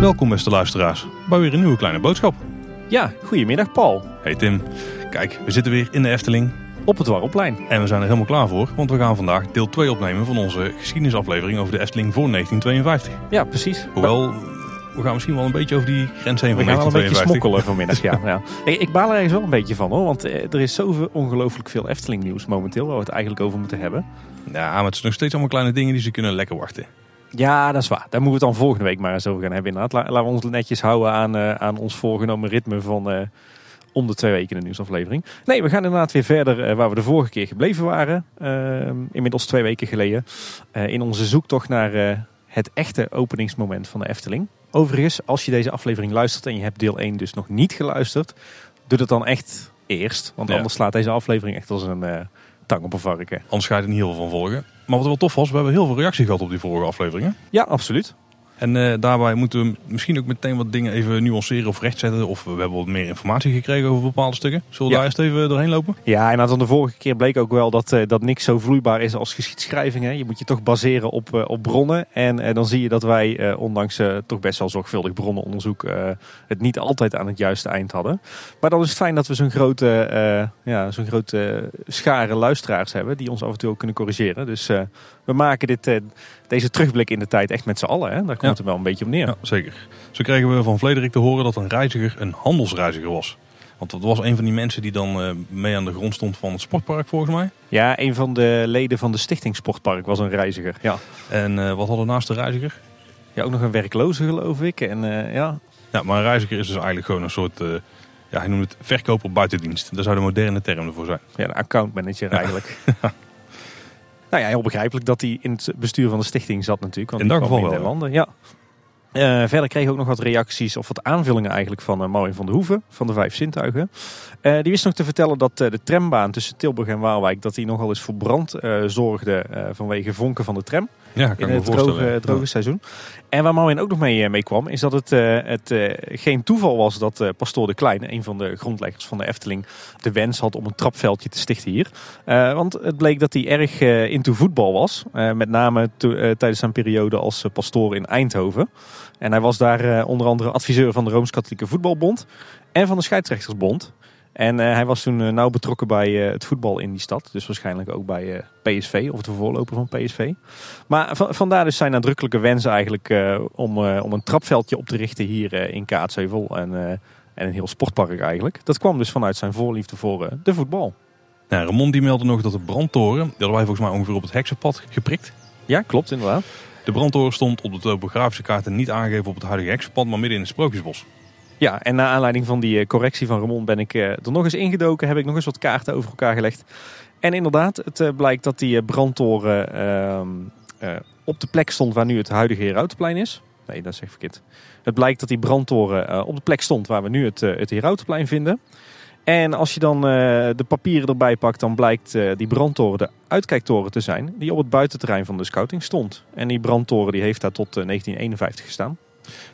Welkom beste luisteraars bij weer een nieuwe kleine boodschap. Ja, goedemiddag Paul. Hey Tim, kijk, we zitten weer in de Efteling Op het Warrelplein. en we zijn er helemaal klaar voor. Want we gaan vandaag deel 2 opnemen van onze geschiedenisaflevering over de Efteling voor 1952. Ja, precies. Hoewel, we gaan misschien wel een beetje over die grens heen We van gaan wel een beetje 1952. smokkelen vanmiddag. Ja, ja. Ik, ik baal er ergens wel een beetje van hoor. Want eh, er is zoveel ongelooflijk veel Efteling nieuws momenteel waar we het eigenlijk over moeten hebben. Ja, maar het zijn nog steeds allemaal kleine dingen die ze kunnen lekker wachten. Ja, dat is waar. Daar moeten we het dan volgende week maar eens over gaan hebben inderdaad. La- laten we ons netjes houden aan, eh, aan ons voorgenomen ritme van eh, om de twee weken een nieuwsaflevering. Nee, we gaan inderdaad weer verder waar we de vorige keer gebleven waren. Inmiddels twee weken geleden. In onze zoektocht naar het echte openingsmoment van de Efteling. Overigens, als je deze aflevering luistert en je hebt deel 1 dus nog niet geluisterd, doe dat dan echt eerst. Want Ja. anders slaat deze aflevering echt als een eh, tang op een varken. Anders ga je er niet heel veel van volgen. Maar wat wel tof was, we hebben heel veel reactie gehad op die vorige afleveringen. Ja, absoluut. En eh, daarbij moeten we misschien ook meteen wat dingen even nuanceren of rechtzetten. Of we hebben wat meer informatie gekregen over bepaalde stukken. Zullen we Ja. daar eerst even doorheen lopen? Ja, en dan de vorige keer bleek ook wel dat, eh, dat niks zo vloeibaar is als geschiedschrijving. Hè. Je moet je toch baseren op, eh, op bronnen. En dan zie je dat wij, ondanks toch best wel zorgvuldig bronnenonderzoek, het niet altijd aan het juiste eind hadden. Maar dan is het fijn dat we zo'n grote, ja, zo'n grote schare luisteraars hebben die ons af en toe ook kunnen corrigeren. Dus we maken dit, deze terugblik in de tijd echt met z'n allen. Hè. Daar komt Ja. het wel een beetje op neer. Ja, zeker. Zo kregen we van Vlederik te horen dat een reiziger een handelsreiziger was. Want dat was een van die mensen die dan eh, mee aan de grond stond van het sportpark volgens mij. Ja, een van de leden van de Stichting Sportpark was een reiziger. Ja. En eh, wat hadden naast de reiziger? Ja, ook nog een werkloze geloof ik. En eh, ja, Ja, maar een reiziger is dus eigenlijk gewoon een soort, eh, ja, hij noemt het verkoper buitendienst. Dat zou de moderne term ervoor zijn. Ja, een accountmanager eigenlijk. nou ja, heel begrijpelijk dat hij in het bestuur van de stichting zat natuurlijk. Want In dat geval wel, landen. Ja. Eh, verder kreeg ik ook nog wat reacties of wat aanvullingen eigenlijk van uh, Maureen van de Hoeven van de Vijf Zintuigen. Eh, die wist nog te vertellen dat eh, de trambaan tussen Tilburg en Waalwijk dat die nogal eens voor brand eh, zorgde eh, vanwege vonken van de tram Ja, kan in ik het droge, droge seizoen. En waar Maureen ook nog mee, eh, mee kwam, is dat het, eh, het eh, geen toeval was dat Pastoor de Kleine, een van de grondleggers van de Efteling, de wens had om een trapveldje te stichten hier. Want het bleek dat hij erg into voetbal was. Met name tijdens zijn periode als pastoor in Eindhoven. En hij was daar onder andere adviseur van de Rooms-Katholieke Voetbalbond en van de Scheidsrechtersbond. En eh, hij was toen eh, nauw betrokken bij eh, het voetbal in die stad. Dus waarschijnlijk ook bij PSV of de voorloper van PSV. Maar va- vandaar dus zijn nadrukkelijke wens eigenlijk om, om een trapveldje op te richten hier in Kaatsheuvel. En, en een heel sportpark eigenlijk. Dat kwam dus vanuit zijn voorliefde voor de voetbal. Ja, Ramon die meldde nog dat de brandtoren, die hadden wij volgens mij ongeveer op het heksenpad geprikt. Ja, klopt inderdaad. De brandtoren stond op de topografische kaarten niet aangegeven op het huidige heksenpad, maar midden in het Sprookjesbos. Ja, en naar aanleiding van die eh, correctie van Ramon ben ik eh, er nog eens ingedoken. Heb ik nog eens wat kaarten over elkaar gelegd. En inderdaad, het eh, blijkt dat die brandtoren ehm, eh, op de plek stond waar nu het huidige Herautenplein is. Nee, dat is echt verkeerd. Het blijkt dat die brandtoren op de plek stond waar we nu het, het vinden. En als je dan de papieren erbij pakt, dan blijkt die brandtoren de uitkijktoren te zijn die op het buitenterrein van de scouting stond. En die brandtoren die heeft daar tot eh, 1951 gestaan.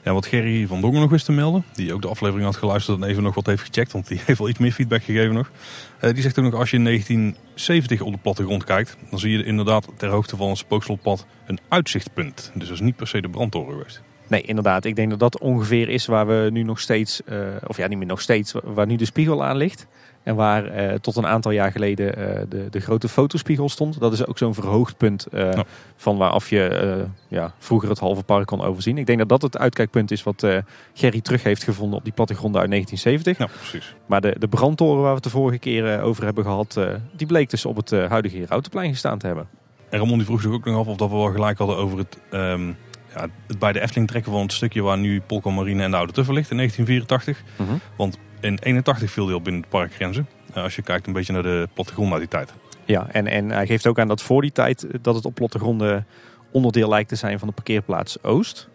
Ja, wat Gerry van Dongen nog wist te melden, die ook de aflevering had geluisterd en even nog wat heeft gecheckt, want die heeft wel iets meer feedback gegeven nog. Eh, die zegt ook nog, als je in 1970 op de plattegrond kijkt, dan zie je inderdaad ter hoogte van het spookslotpad een uitzichtpunt. Dus dat is niet per se de brandtoren geweest. Nee, inderdaad. Ik denk dat dat ongeveer is waar we nu nog steeds, eh, of ja, niet meer nog steeds, waar nu de spiegel aan ligt. En waar eh, tot een aantal jaar geleden eh, de, de grote fotospiegel stond. Dat is ook zo'n verhoogd punt eh, Ja. van waaraf je eh, ja, vroeger het halve park kon overzien. Ik denk dat dat het uitkijkpunt is wat eh, Gerry terug heeft gevonden op die plattegronden uit 1970. Ja, precies. Maar de, de brandtoren waar we het de vorige keer eh, over hebben gehad, eh, die bleek dus op het eh, huidige Herautenplein gestaan te hebben. En Ramon die vroeg zich ook nog af of dat we wel gelijk hadden over het, ehm, ja, het bij de Efteling trekken van het stukje waar nu Polka Marine en de Oude Tuffer ligt in 1984. In 81 viel die al binnen de parkgrenzen. Eh, als je kijkt een beetje naar de plattegrond uit die tijd. Ja, en, en hij geeft ook aan dat voor die tijd eh, dat het op plattegronden onderdeel lijkt te zijn van de parkeerplaats Oost.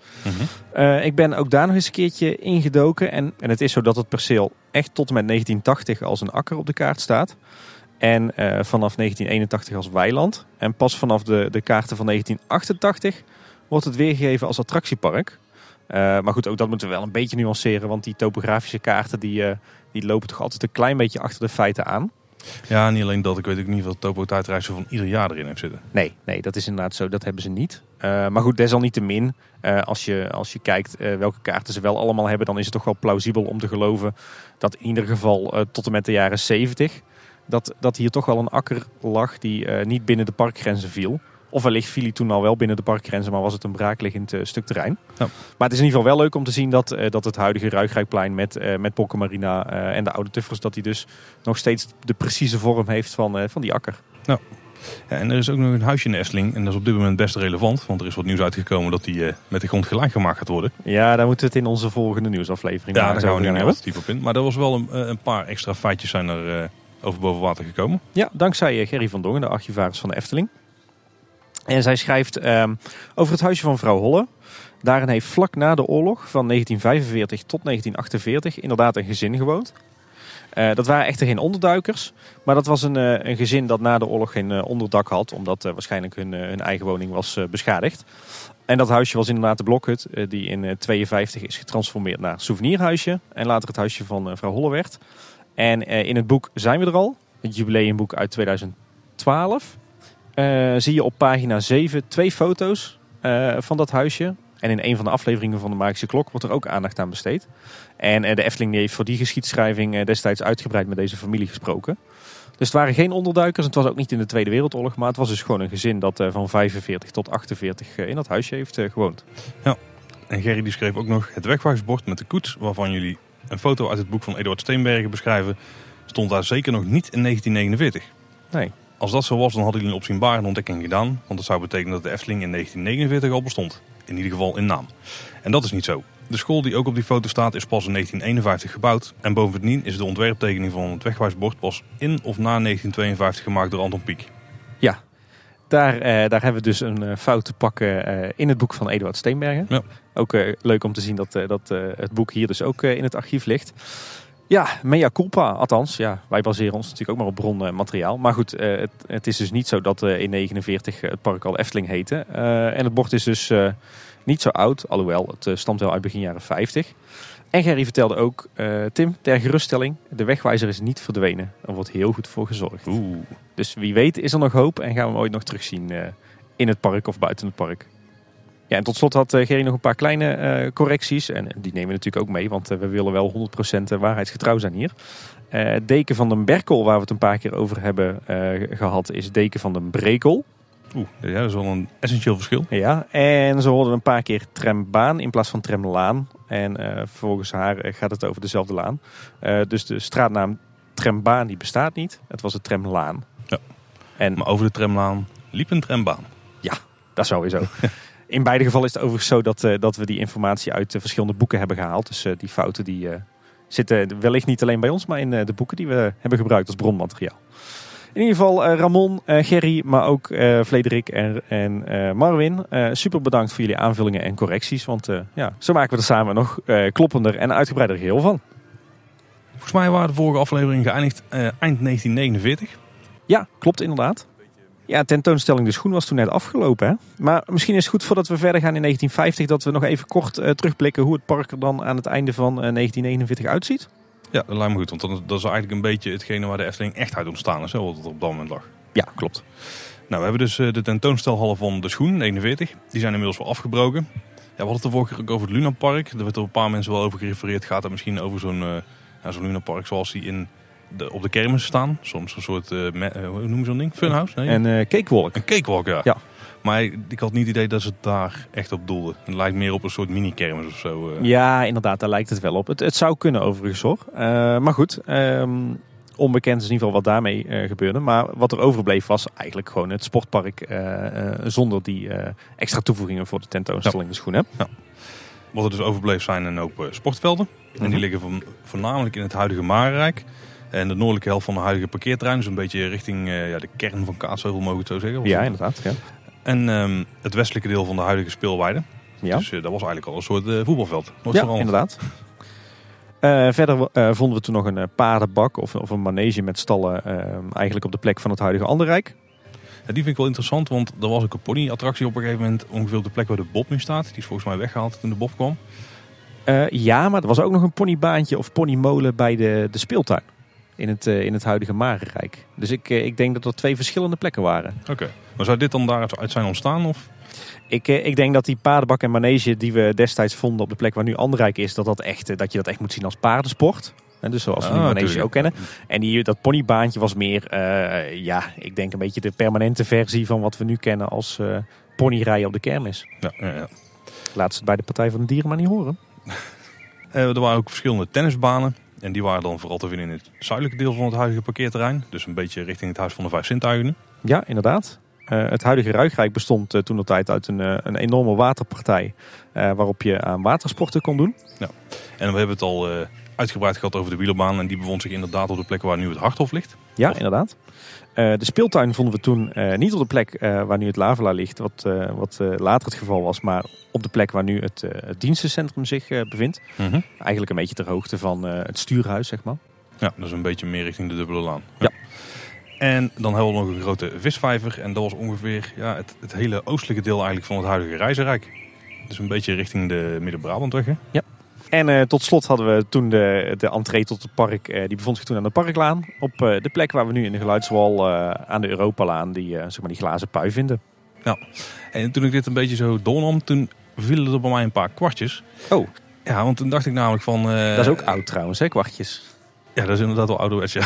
Eh, ik ben ook daar nog eens een keertje ingedoken. En, en het is zo dat het perceel echt tot en met 1980 als een akker op de kaart staat. En vanaf 1981 als weiland. En pas vanaf de, de kaarten van 1988 wordt het weergegeven als attractiepark. Eh, maar goed, ook dat moeten we wel een beetje nuanceren. Want die topografische kaarten die, eh, die lopen toch altijd een klein beetje achter de feiten aan. Ja, niet alleen dat. Ik weet ook niet wat Topo tijdreizen van ieder jaar erin heeft zitten. Nee, nee, dat is inderdaad zo. Dat hebben ze niet. Uh, maar goed, desalniettemin, uh, als, je, als je kijkt uh, welke kaarten ze wel allemaal hebben, dan is het toch wel plausibel om te geloven dat in ieder geval tot en met de jaren 70, dat, dat hier toch wel een akker lag die niet binnen de parkgrenzen viel. Of wellicht viel hij toen al wel binnen de parkgrenzen, maar was het een braakliggend stuk terrein. Ja. Maar het is in ieder geval wel leuk om te zien dat, dat het huidige Ruigrijkplein met, met Marina en de oude tuffers, dat hij dus nog steeds de precieze vorm heeft van, van die akker. Ja, en er is ook nog een huisje in Efteling. En dat is op dit moment best relevant. Want er is wat nieuws uitgekomen dat die uh, met de grond gelijk gemaakt gaat worden. Ja, daar moeten we het in onze volgende nieuwsaflevering Ja, daar gaan we nu hebben. diep op in. Maar er was wel een, eh, een paar extra feitjes zijn er uh, over boven water gekomen. Ja, dankzij Gerry van Dongen, de archivaris van de Efteling. En zij schrijft um, over het huisje van vrouw Holle. Daarin heeft vlak na de oorlog van 1945 tot 1948 inderdaad een gezin gewoond. Uh, dat waren echter geen onderduikers. Maar dat was een, uh, een gezin dat na de oorlog geen uh, onderdak had. Omdat waarschijnlijk hun, hun, eigen woning was beschadigd. En dat huisje was inderdaad de blokhut. die in 1952 is getransformeerd naar souvenirhuisje. En later het huisje van mevrouw Holle werd. En in het boek zijn we er al. Het jubileumboek uit 2012. Zie je op pagina 7 twee foto's van dat huisje. En in een van de afleveringen van de Magische Klok wordt er ook aandacht aan besteed. En eh, de Efteling heeft voor die geschiedschrijving eh, destijds uitgebreid met deze familie gesproken. Dus het waren geen onderduikers. Het was ook niet in de Tweede Wereldoorlog. Maar het was dus gewoon een gezin dat eh, van 45 tot 48 in dat huisje heeft gewoond. Ja, en Gerry die schreef ook nog het wegwijsbord met de koets. Waarvan jullie een foto uit het boek van Eduard Steenbergen beschrijven. Stond daar zeker nog niet in 1949. Nee. Als dat zo was, dan hadden jullie een opzienbare ontdekking gedaan. Want dat zou betekenen dat de Efteling in 1949 al bestond. In ieder geval in naam. En dat is niet zo. De school die ook op die foto staat is pas in 1951 gebouwd. En bovendien is de ontwerptekening van het wegwijsbord pas in of na 1952 gemaakt door Anton Pieck. Ja, daar, eh, daar hebben we dus een uh, fout te pakken uh, in het boek van Eduard Steenbergen. Ja. Ook leuk om te zien dat, dat het boek hier dus ook in het archief ligt. Ja, mea culpa, althans. Ja, wij baseren ons natuurlijk ook maar op bronmateriaal. Maar goed, het, het, is dus niet zo dat in 49 het park al Efteling heette. en het bord is dus niet zo oud, alhoewel het stamt wel uit begin jaren 50. En Gerry vertelde ook, uh, Tim, ter geruststelling, de wegwijzer is niet verdwenen. Er wordt heel goed voor gezorgd. Oeh. Dus wie weet is er nog hoop en gaan we hem ooit nog terugzien uh, in het park of buiten het park. Ja, en tot slot had Gerry nog een paar kleine correcties. En die nemen we natuurlijk ook mee, want we willen wel 100% waarheidsgetrouw zijn hier. deken van den Berkel, waar we het een paar keer over hebben gehad, is deken van den Brekel. Oeh, ja, dat is wel een essentieel verschil. Ja, en ze hoorden een paar keer trambaan in plaats van tramlaan. En uh, volgens haar eh, gaat het over dezelfde laan. Uh, dus de straatnaam trambaan die bestaat niet. Het was het tramlaan. Ja. En, maar over de tramlaan liep een trambaan. Ja, dat sowieso. in beide gevallen is het overigens zo dat, uh, dat we die informatie uit verschillende boeken hebben gehaald. Dus die fouten die zitten wellicht niet alleen bij ons, maar in de boeken die we hebben gebruikt als bronmateriaal. In ieder geval Ramon, Gerry, maar ook Frederik en, en Marwin. super bedankt voor jullie aanvullingen en correcties. Want ja, zo maken we er samen nog kloppender en uitgebreider geheel van. Volgens mij waren de vorige afleveringen geëindigd eind 1949. Ja, klopt inderdaad. Ja, tentoonstelling De Schoen was toen net afgelopen. Hè? Maar misschien is het goed voordat we verder gaan in 1950... dat we nog even kort terugblikken hoe het park er dan aan het einde van 1949 uitziet. Ja, dat lijkt me goed. Want dat is eigenlijk een beetje hetgene waar de Efteling echt uit ontstaan is. Hè, wat het op dat moment lag. Ja, klopt. Nou, we hebben dus eh, de tentoonstelhallen van de Schoen, 41. Die zijn inmiddels wel afgebroken. Ja, we hadden het de vorige keer ook over het Lunapark. Daar werd er een paar mensen wel over gerefereerd. Gaat er misschien over zo'n uh, ja, zo'n Lunapark zoals die in de, op de kermis staan. Soms een soort, uh, hoe noem je zo'n ding? Funhouse? Nee? Een cakewalk. Een cakewalk, ja. ja. Maar ik had niet het idee dat ze het daar echt op doelden. Het lijkt meer op een soort mini-kermis of zo. Eh. Ja, inderdaad, daar lijkt het wel op. Het, het zou kunnen overigens hoor. Maar goed, um, onbekend is in ieder geval wat daarmee gebeurde. Maar wat er overbleef was eigenlijk gewoon het sportpark zonder die extra toevoegingen voor de tentoonstelling de schoenen. Ja. Wat er dus overbleef zijn een hoop sportvelden. En die mhm. liggen van, voornamelijk in het huidige Marenrijk. En de noordelijke helft van de huidige parkeerterrein. Dus een beetje richting ja, de kern van Kaatsheuvel, mogen we het zo zeggen. Ja, inderdaad. Ja. En um, het westelijke deel van de huidige speelweide. Ja. Dus uh, dat was eigenlijk al een soort uh, voetbalveld. Nooit ja, inderdaad. Uh, verder vonden we toen nog een paardenbak of, of, een manege met stallen ehm, eigenlijk op de plek van het huidige Anderrijk. Ja, die vind ik wel interessant, want er was ook een ponyattractie op een gegeven moment ongeveer op de plek waar de Bob nu staat. Die is volgens mij weggehaald toen de Bob kwam. ja, maar er was ook nog een ponybaantje of ponymolen bij de, de speeltuin. In het, eh, in het huidige Marenrijk. Dus ik, eh, ik denk dat er twee verschillende plekken waren. Oké. Maar zou dit dan daaruit zijn ontstaan? Of? Ik, eh, ik denk dat die paardenbak en manege die we destijds vonden op de plek waar nu Anderrijk is, dat, dat, echt, dat je dat echt moet zien als paardensport. En dus zoals we nu Ah, manege ook kennen. En die, dat ponybaantje was meer, ja, ik denk een beetje de permanente versie van wat we nu kennen als eh ponyrijden op de kermis. Ja, ja, ja. Laat ze het bij de Partij van de Dieren maar niet horen. Er waren ook verschillende tennisbanen. En die waren dan vooral te vinden in het zuidelijke deel van het huidige parkeerterrein. Dus een beetje richting het Huis van de Vijf Zintuigen. Ja, inderdaad. Eh, het huidige Ruigrijk bestond eh, toen de tijd uit een, eh, een enorme waterpartij. waarop je aan watersporten kon doen. En we hebben het al uitgebreid gehad over de wielerbaan. En die bevond zich inderdaad op de plek waar nu het Harthof ligt. Ja, Of- inderdaad. Eh, de speeltuin vonden we toen eh, niet op de plek eh, waar nu het Lavela ligt, wat, wat later het geval was, maar op de plek waar nu het, het dienstencentrum zich bevindt. Eigenlijk een beetje ter hoogte van het stuurhuis, zeg maar. Ja, dat is een beetje meer richting de dubbele laan. Ja. En dan hebben we nog een grote visvijver. En dat was ongeveer ja, het, het hele oostelijke deel eigenlijk van het huidige Reizenrijk. Dus een beetje richting de Midden-Brabantweg. hè? En eh, tot slot hadden we toen de, de entree tot het park, eh, die bevond zich toen aan de Parklaan. Op eh, de plek waar we nu in de geluidswal aan de Europalaan die, zeg maar die glazen pui vinden. En toen ik dit een beetje zo doornam, toen vielen er bij mij een paar kwartjes. Oh. Ja, want toen dacht ik namelijk van... dat is ook oud trouwens, hè, kwartjes. Ja, dat is inderdaad wel ouderwets, ja.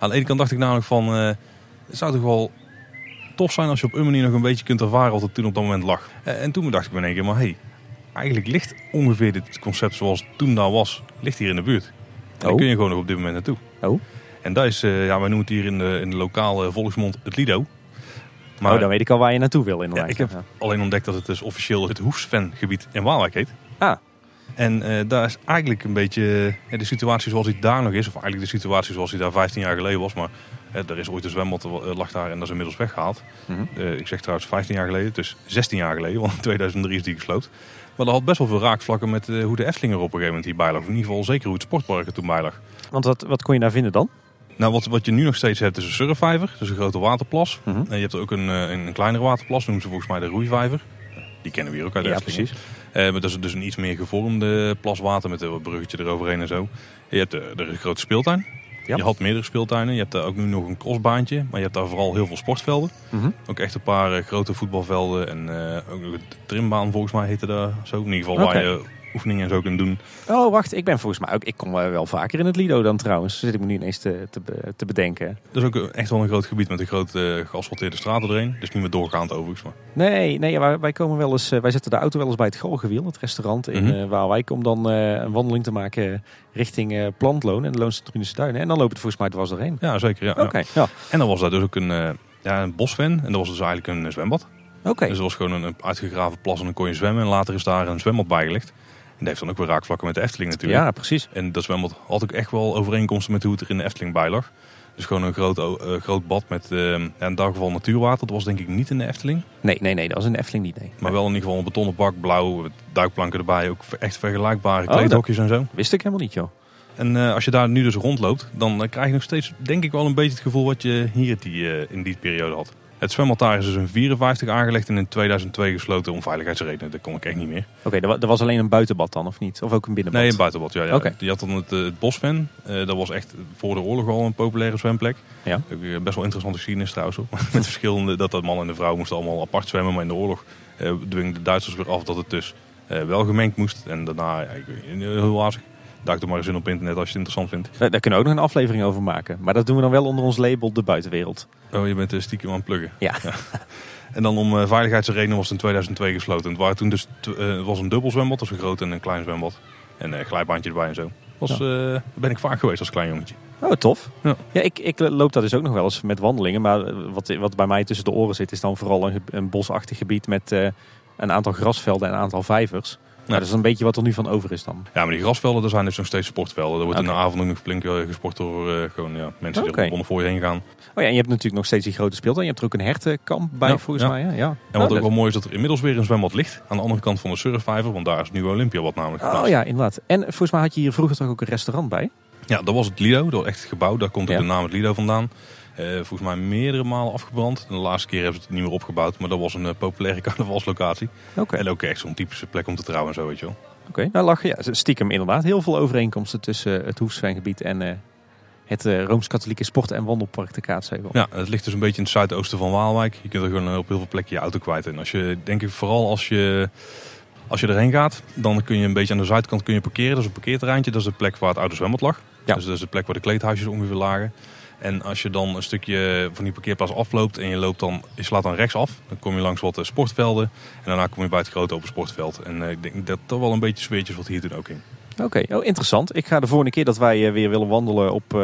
Aan de ene kant dacht ik namelijk van... het zou toch wel tof zijn als je op een manier nog een beetje kunt ervaren wat er toen op dat moment lag. En toen dacht ik me in één keer, maar hé, hey, eigenlijk ligt ongeveer dit concept zoals het toen daar was, ligt hier in de buurt. En daar Oh. kun je gewoon nog op dit moment naartoe. Oh. En dat is, eh, ja, wij noemen het hier in de, in de lokale volksmond het Lido. Maar oh, dan weet ik al waar je naartoe wil inderdaad. Ja, ik heb- Ja. alleen ontdekt dat het dus officieel het Hoefsvengebied in Waalwijk heet. Ah. En eh, daar is eigenlijk een beetje eh, de situatie zoals die daar nog is. Of eigenlijk de situatie zoals die daar 15 jaar geleden was. Maar er is ooit een zwembad lag daar en dat is inmiddels weggehaald. Mhm. Ik zeg trouwens 15 jaar geleden, dus 16 jaar geleden. Want in 2003 is die gesloopt. Maar dat had best wel veel raakvlakken met eh, hoe de Efteling er op een gegeven moment hierbij lag. In ieder geval zeker hoe het sportpark er toen bij lag. Want wat, wat kon je daar vinden dan? Nou, wat, wat je nu nog steeds hebt is een surfvijver. Dus een grote waterplas. Mhm. En je hebt ook een, eh, een, een kleinere waterplas. Noemen ze volgens mij de roeivijver. Die kennen we hier ook uit de Ja, Efteling. precies. Eh, maar dat is dus een iets meer gevormde plas water met een bruggetje eroverheen en zo. Je hebt is een grote speeltuin. Ja. Je had meerdere speeltuinen. Je hebt daar ook nu nog een crossbaantje. Maar je hebt daar vooral heel veel sportvelden. Mhm. Ook echt een paar eh, grote voetbalvelden. En eh, ook nog een trimbaan volgens mij heette dat zo. In ieder geval waar je oefeningen en zo kunt doen. Oh, wacht. Ik ben volgens mij ook... Ik kom wel vaker in het Lido dan trouwens. Zit ik me nu ineens te, te, be- te bedenken. Dat is ook echt wel een groot gebied met een grote eh, geasfalteerde straten erin. Dus niet meer doorgaand overigens. Maar Nee, nee wij, wij komen wel eens... eh, Wij zetten de auto wel eens bij het Galgenwiel, het restaurant in Mhm. eh, Waalwijk. Om dan een wandeling te maken richting Plantloon en de Loonse Duinen. En dan loopt het volgens mij dwars doorheen. ja, zeker. Ja, Oké, ja. ja. En dan was daar dus ook een, ja, een bosven. En dat was dus eigenlijk een zwembad. Oké. Dus er was gewoon een uitgegraven plas en dan kon je zwemmen. En later is daar een zwembad bijgelegd. En dat heeft dan ook weer raakvlakken met de Efteling natuurlijk. Ja, precies. En dat zwembad had ook echt wel overeenkomsten met hoe het er in de Efteling bij lag. Dus gewoon een groot, eh, groot bad met eh, in dat geval natuurwater. Dat was denk ik niet in de Efteling. Nee, nee, nee. Dat was in de Efteling niet, nee. Maar wel in ieder geval een betonnen bak, blauw, duikplanken erbij. Ook echt vergelijkbare Oh, kleedhokjes en zo. Wist ik helemaal niet, joh. En eh, als je daar nu dus rondloopt, dan krijg je nog steeds, denk ik wel een beetje het gevoel wat je hier die, in die periode had. Het zwembad daar is dus in 54 aangelegd en in 2002 gesloten om veiligheidsredenen. Dat kon ik echt niet meer. Oké, er, wa- er was alleen een buitenbad dan, of niet? Of ook een binnenbad? Nee, een buitenbad. Ja, ja. Je had dan het, eh, het Bosven. Eh, dat was echt voor de oorlog al een populaire zwemplek. Ja. Ook, eh, best wel interessante geschiedenis trouwens. Ook. Met verschillende, dat de man en de vrouw moesten allemaal apart zwemmen. Maar in de oorlog eh dwingen de Duitsers weer af dat het dus wel gemengd moest. En daarna, ja, ik weet niet, heel wazig. Duik er maar eens in op internet als je het interessant vindt. Daar, daar kunnen we ook nog een aflevering over maken. Maar dat doen we dan wel onder ons label de buitenwereld. Oh, je bent eh, stiekem aan het pluggen. Ja. En dan om eh, veiligheidsredenen was het in 2002 gesloten. Het, waren toen dus, eh, was een dubbel zwembad, dus een groot en een klein zwembad. En een glijbaantje erbij en zo. Was, eh, daar ben ik vaak geweest als klein jongetje. Oh, tof. Ja. Ja, ik, ik loop daar dus ook nog wel eens met wandelingen. Maar wat, wat bij mij tussen de oren zit, is dan vooral een, een bosachtig gebied met een aantal grasvelden en een aantal vijvers. Nou, dat is een beetje wat er nu van over is dan. Ja, maar die grasvelden, daar zijn dus nog steeds sportvelden. Er wordt in de avond nog flink eh, gesport door eh, gewoon, ja, mensen die er onder voor je heen gaan. Oh ja, en je hebt natuurlijk nog steeds die grote speeltuin. Je hebt er ook een hertenkamp bij, Ja, volgens ja. mij. Ja. En Oh, wat ook dat- wel mooi is dat er inmiddels weer een zwembad ligt. Aan de andere kant van de surfvijver, want daar is nu Olympia wat namelijk Oh geplaatst. ja, inderdaad. En volgens mij had je hier vroeger toch ook een restaurant bij? Ja, dat was het Lido, dat was echt het gebouw. Daar komt ook de naam het Lido vandaan. Eh, volgens mij meerdere malen afgebrand. De laatste keer hebben ze het niet meer opgebouwd, maar dat was een eh, populaire carnavalslocatie. En ook echt zo'n typische plek om te trouwen en zo, weet je wel. Oké, nou lag ja, stiekem inderdaad heel veel overeenkomsten tussen het Hoefsvengebied en, eh, het Rooms-Katholieke Sport- en Wandelpark te Kaatsheuvel. Ja, het ligt dus een beetje in het zuidoosten van Waalwijk. Je kunt er gewoon op heel veel plekken je auto kwijt. En als je, denk ik, vooral als je, als je erheen gaat, dan kun je een beetje aan de zuidkant kun je parkeren. Dat is een parkeerterreintje, dat is de plek waar het oude zwembad lag. Ja. Dus dat is de plek waar de kleedhuisjes ongeveer lagen. En als je dan een stukje van die parkeerplaats afloopt en je, loopt dan, je slaat dan rechts af, dan kom je langs wat sportvelden. En daarna kom je bij het grote open sportveld. En ik denk dat dat wel een beetje sfeertjes wat hier toen ook in. Oké, oh, interessant. Ik ga de volgende keer dat wij weer willen wandelen op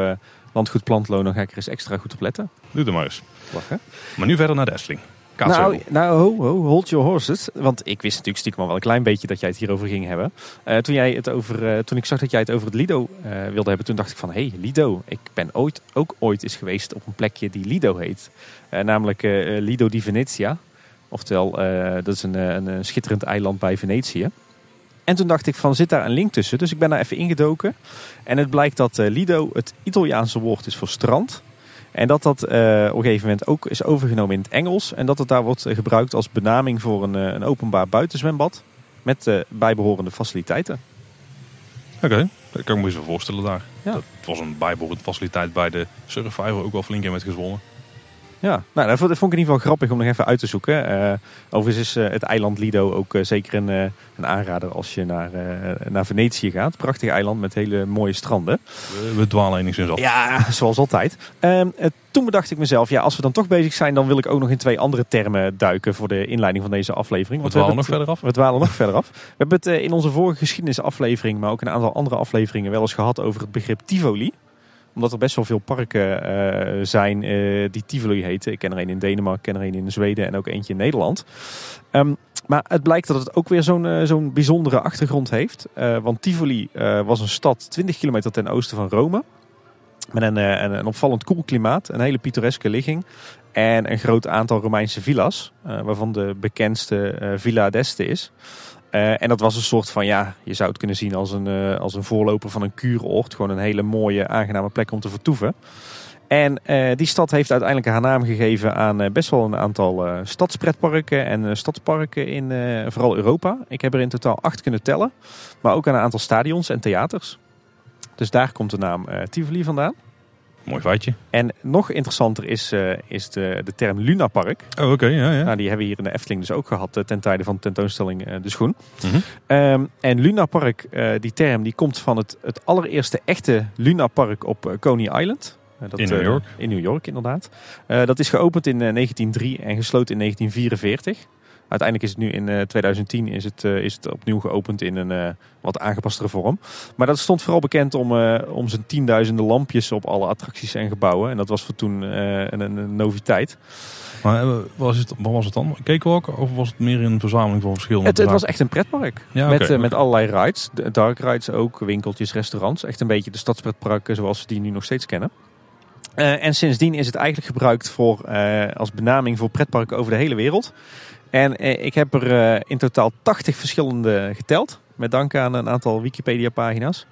landgoed Plantloon, dan ga ik er eens extra goed op letten. Doe er maar eens. Lachen. Maar nu verder naar de Efteling. Nou, nou ho, ho, hold your horses. Want ik wist natuurlijk stiekem al wel een klein beetje dat jij het hierover ging hebben. Uh, toen, jij het over, uh, toen ik zag dat jij het over het Lido uh, wilde hebben, toen dacht ik van... Hé, hey, Lido. Ik ben ooit, ook ooit eens geweest op een plekje die Lido heet. namelijk Lido di Venezia. Oftewel, dat is een, een, schitterend eiland bij Venetië. En toen dacht ik van, zit daar een link tussen? Dus ik ben daar even ingedoken. En het blijkt dat Lido het Italiaanse woord is voor strand... En dat dat uh, op een gegeven moment ook is overgenomen in het Engels. En dat het daar wordt gebruikt als benaming voor een, een openbaar buitenzwembad. Met bijbehorende faciliteiten. Oké, dat kan ik me eens voorstellen daar. Ja. Dat was een bijbehorende faciliteit bij de Survivor ook wel flink in met gezwommen. Ja, nou, dat vond ik in ieder geval grappig om nog even uit te zoeken. Uh, overigens is uh, het eiland Lido ook uh, zeker een, een, aanrader als je naar, naar Venetië gaat. Prachtig eiland met hele mooie stranden. We, we dwalen enigszins af. Ja, zoals altijd. Ehm, toen bedacht ik mezelf, ja, als we dan toch bezig zijn, dan wil ik ook nog in twee andere termen duiken voor de inleiding van deze aflevering. we dwalen nog verder af? We dwalen nog verder af. We hebben het in onze vorige geschiedenisaflevering, maar ook een aantal andere afleveringen wel eens gehad over het begrip Tivoli omdat er best wel veel parken uh, zijn uh, die Tivoli heten. Ik ken er een in Denemarken, ik ken er een in Zweden en ook eentje in Nederland. Um, maar het blijkt dat het ook weer zo'n uh, zo'n bijzondere achtergrond heeft. want Tivoli was een stad 20 kilometer ten oosten van Rome. Met een, een, een opvallend koel klimaat, een hele pittoreske ligging. En een groot aantal Romeinse villa's. waarvan de bekendste Villa d'Este is. Uh, en dat was een soort van, ja, je zou het kunnen zien als een, uh, als een voorloper van een kuuroord. Gewoon een hele mooie, aangename plek om te vertoeven. En uh, die stad heeft uiteindelijk haar naam gegeven aan best wel een aantal stadspretparken en stadsparken in vooral Europa. Ik heb er in totaal acht kunnen tellen. Maar ook aan een aantal stadions en theaters. Dus daar komt de naam Tivoli vandaan. Mooi feitje. En nog interessanter is, uh, is de, de term Lunapark. Oh, oké. ja, ja. Nou, die hebben we hier in de Efteling dus ook gehad uh, ten tijde van de tentoonstelling uh, De Schoen. Mm -hmm. um, en Lunapark, die term, die komt van het, het allereerste echte Lunapark op Coney Island. Dat, in New York? in New York, inderdaad. dat is geopend in 1903 en gesloten in 1944. Uiteindelijk is het nu in 2010 is het, is het opnieuw geopend in een wat aangepastere vorm. Maar dat stond vooral bekend om, om zijn tienduizenden lampjes op alle attracties en gebouwen. En dat was voor toen een, een, noviteit. Maar was het, wat was het dan? Cakewalk of was het meer een verzameling van verschillende Het, het was echt een pretpark. Ja, met, okay. met allerlei rides. Dark rides ook, winkeltjes, restaurants. Echt een beetje de stadspretparken zoals we die nu nog steeds kennen. Uh, en sindsdien is het eigenlijk gebruikt voor, uh, als benaming voor pretparken over de hele wereld. En eh, ik heb er eh, in totaal 80 verschillende geteld. Met dank aan een aantal Wikipedia-pagina's.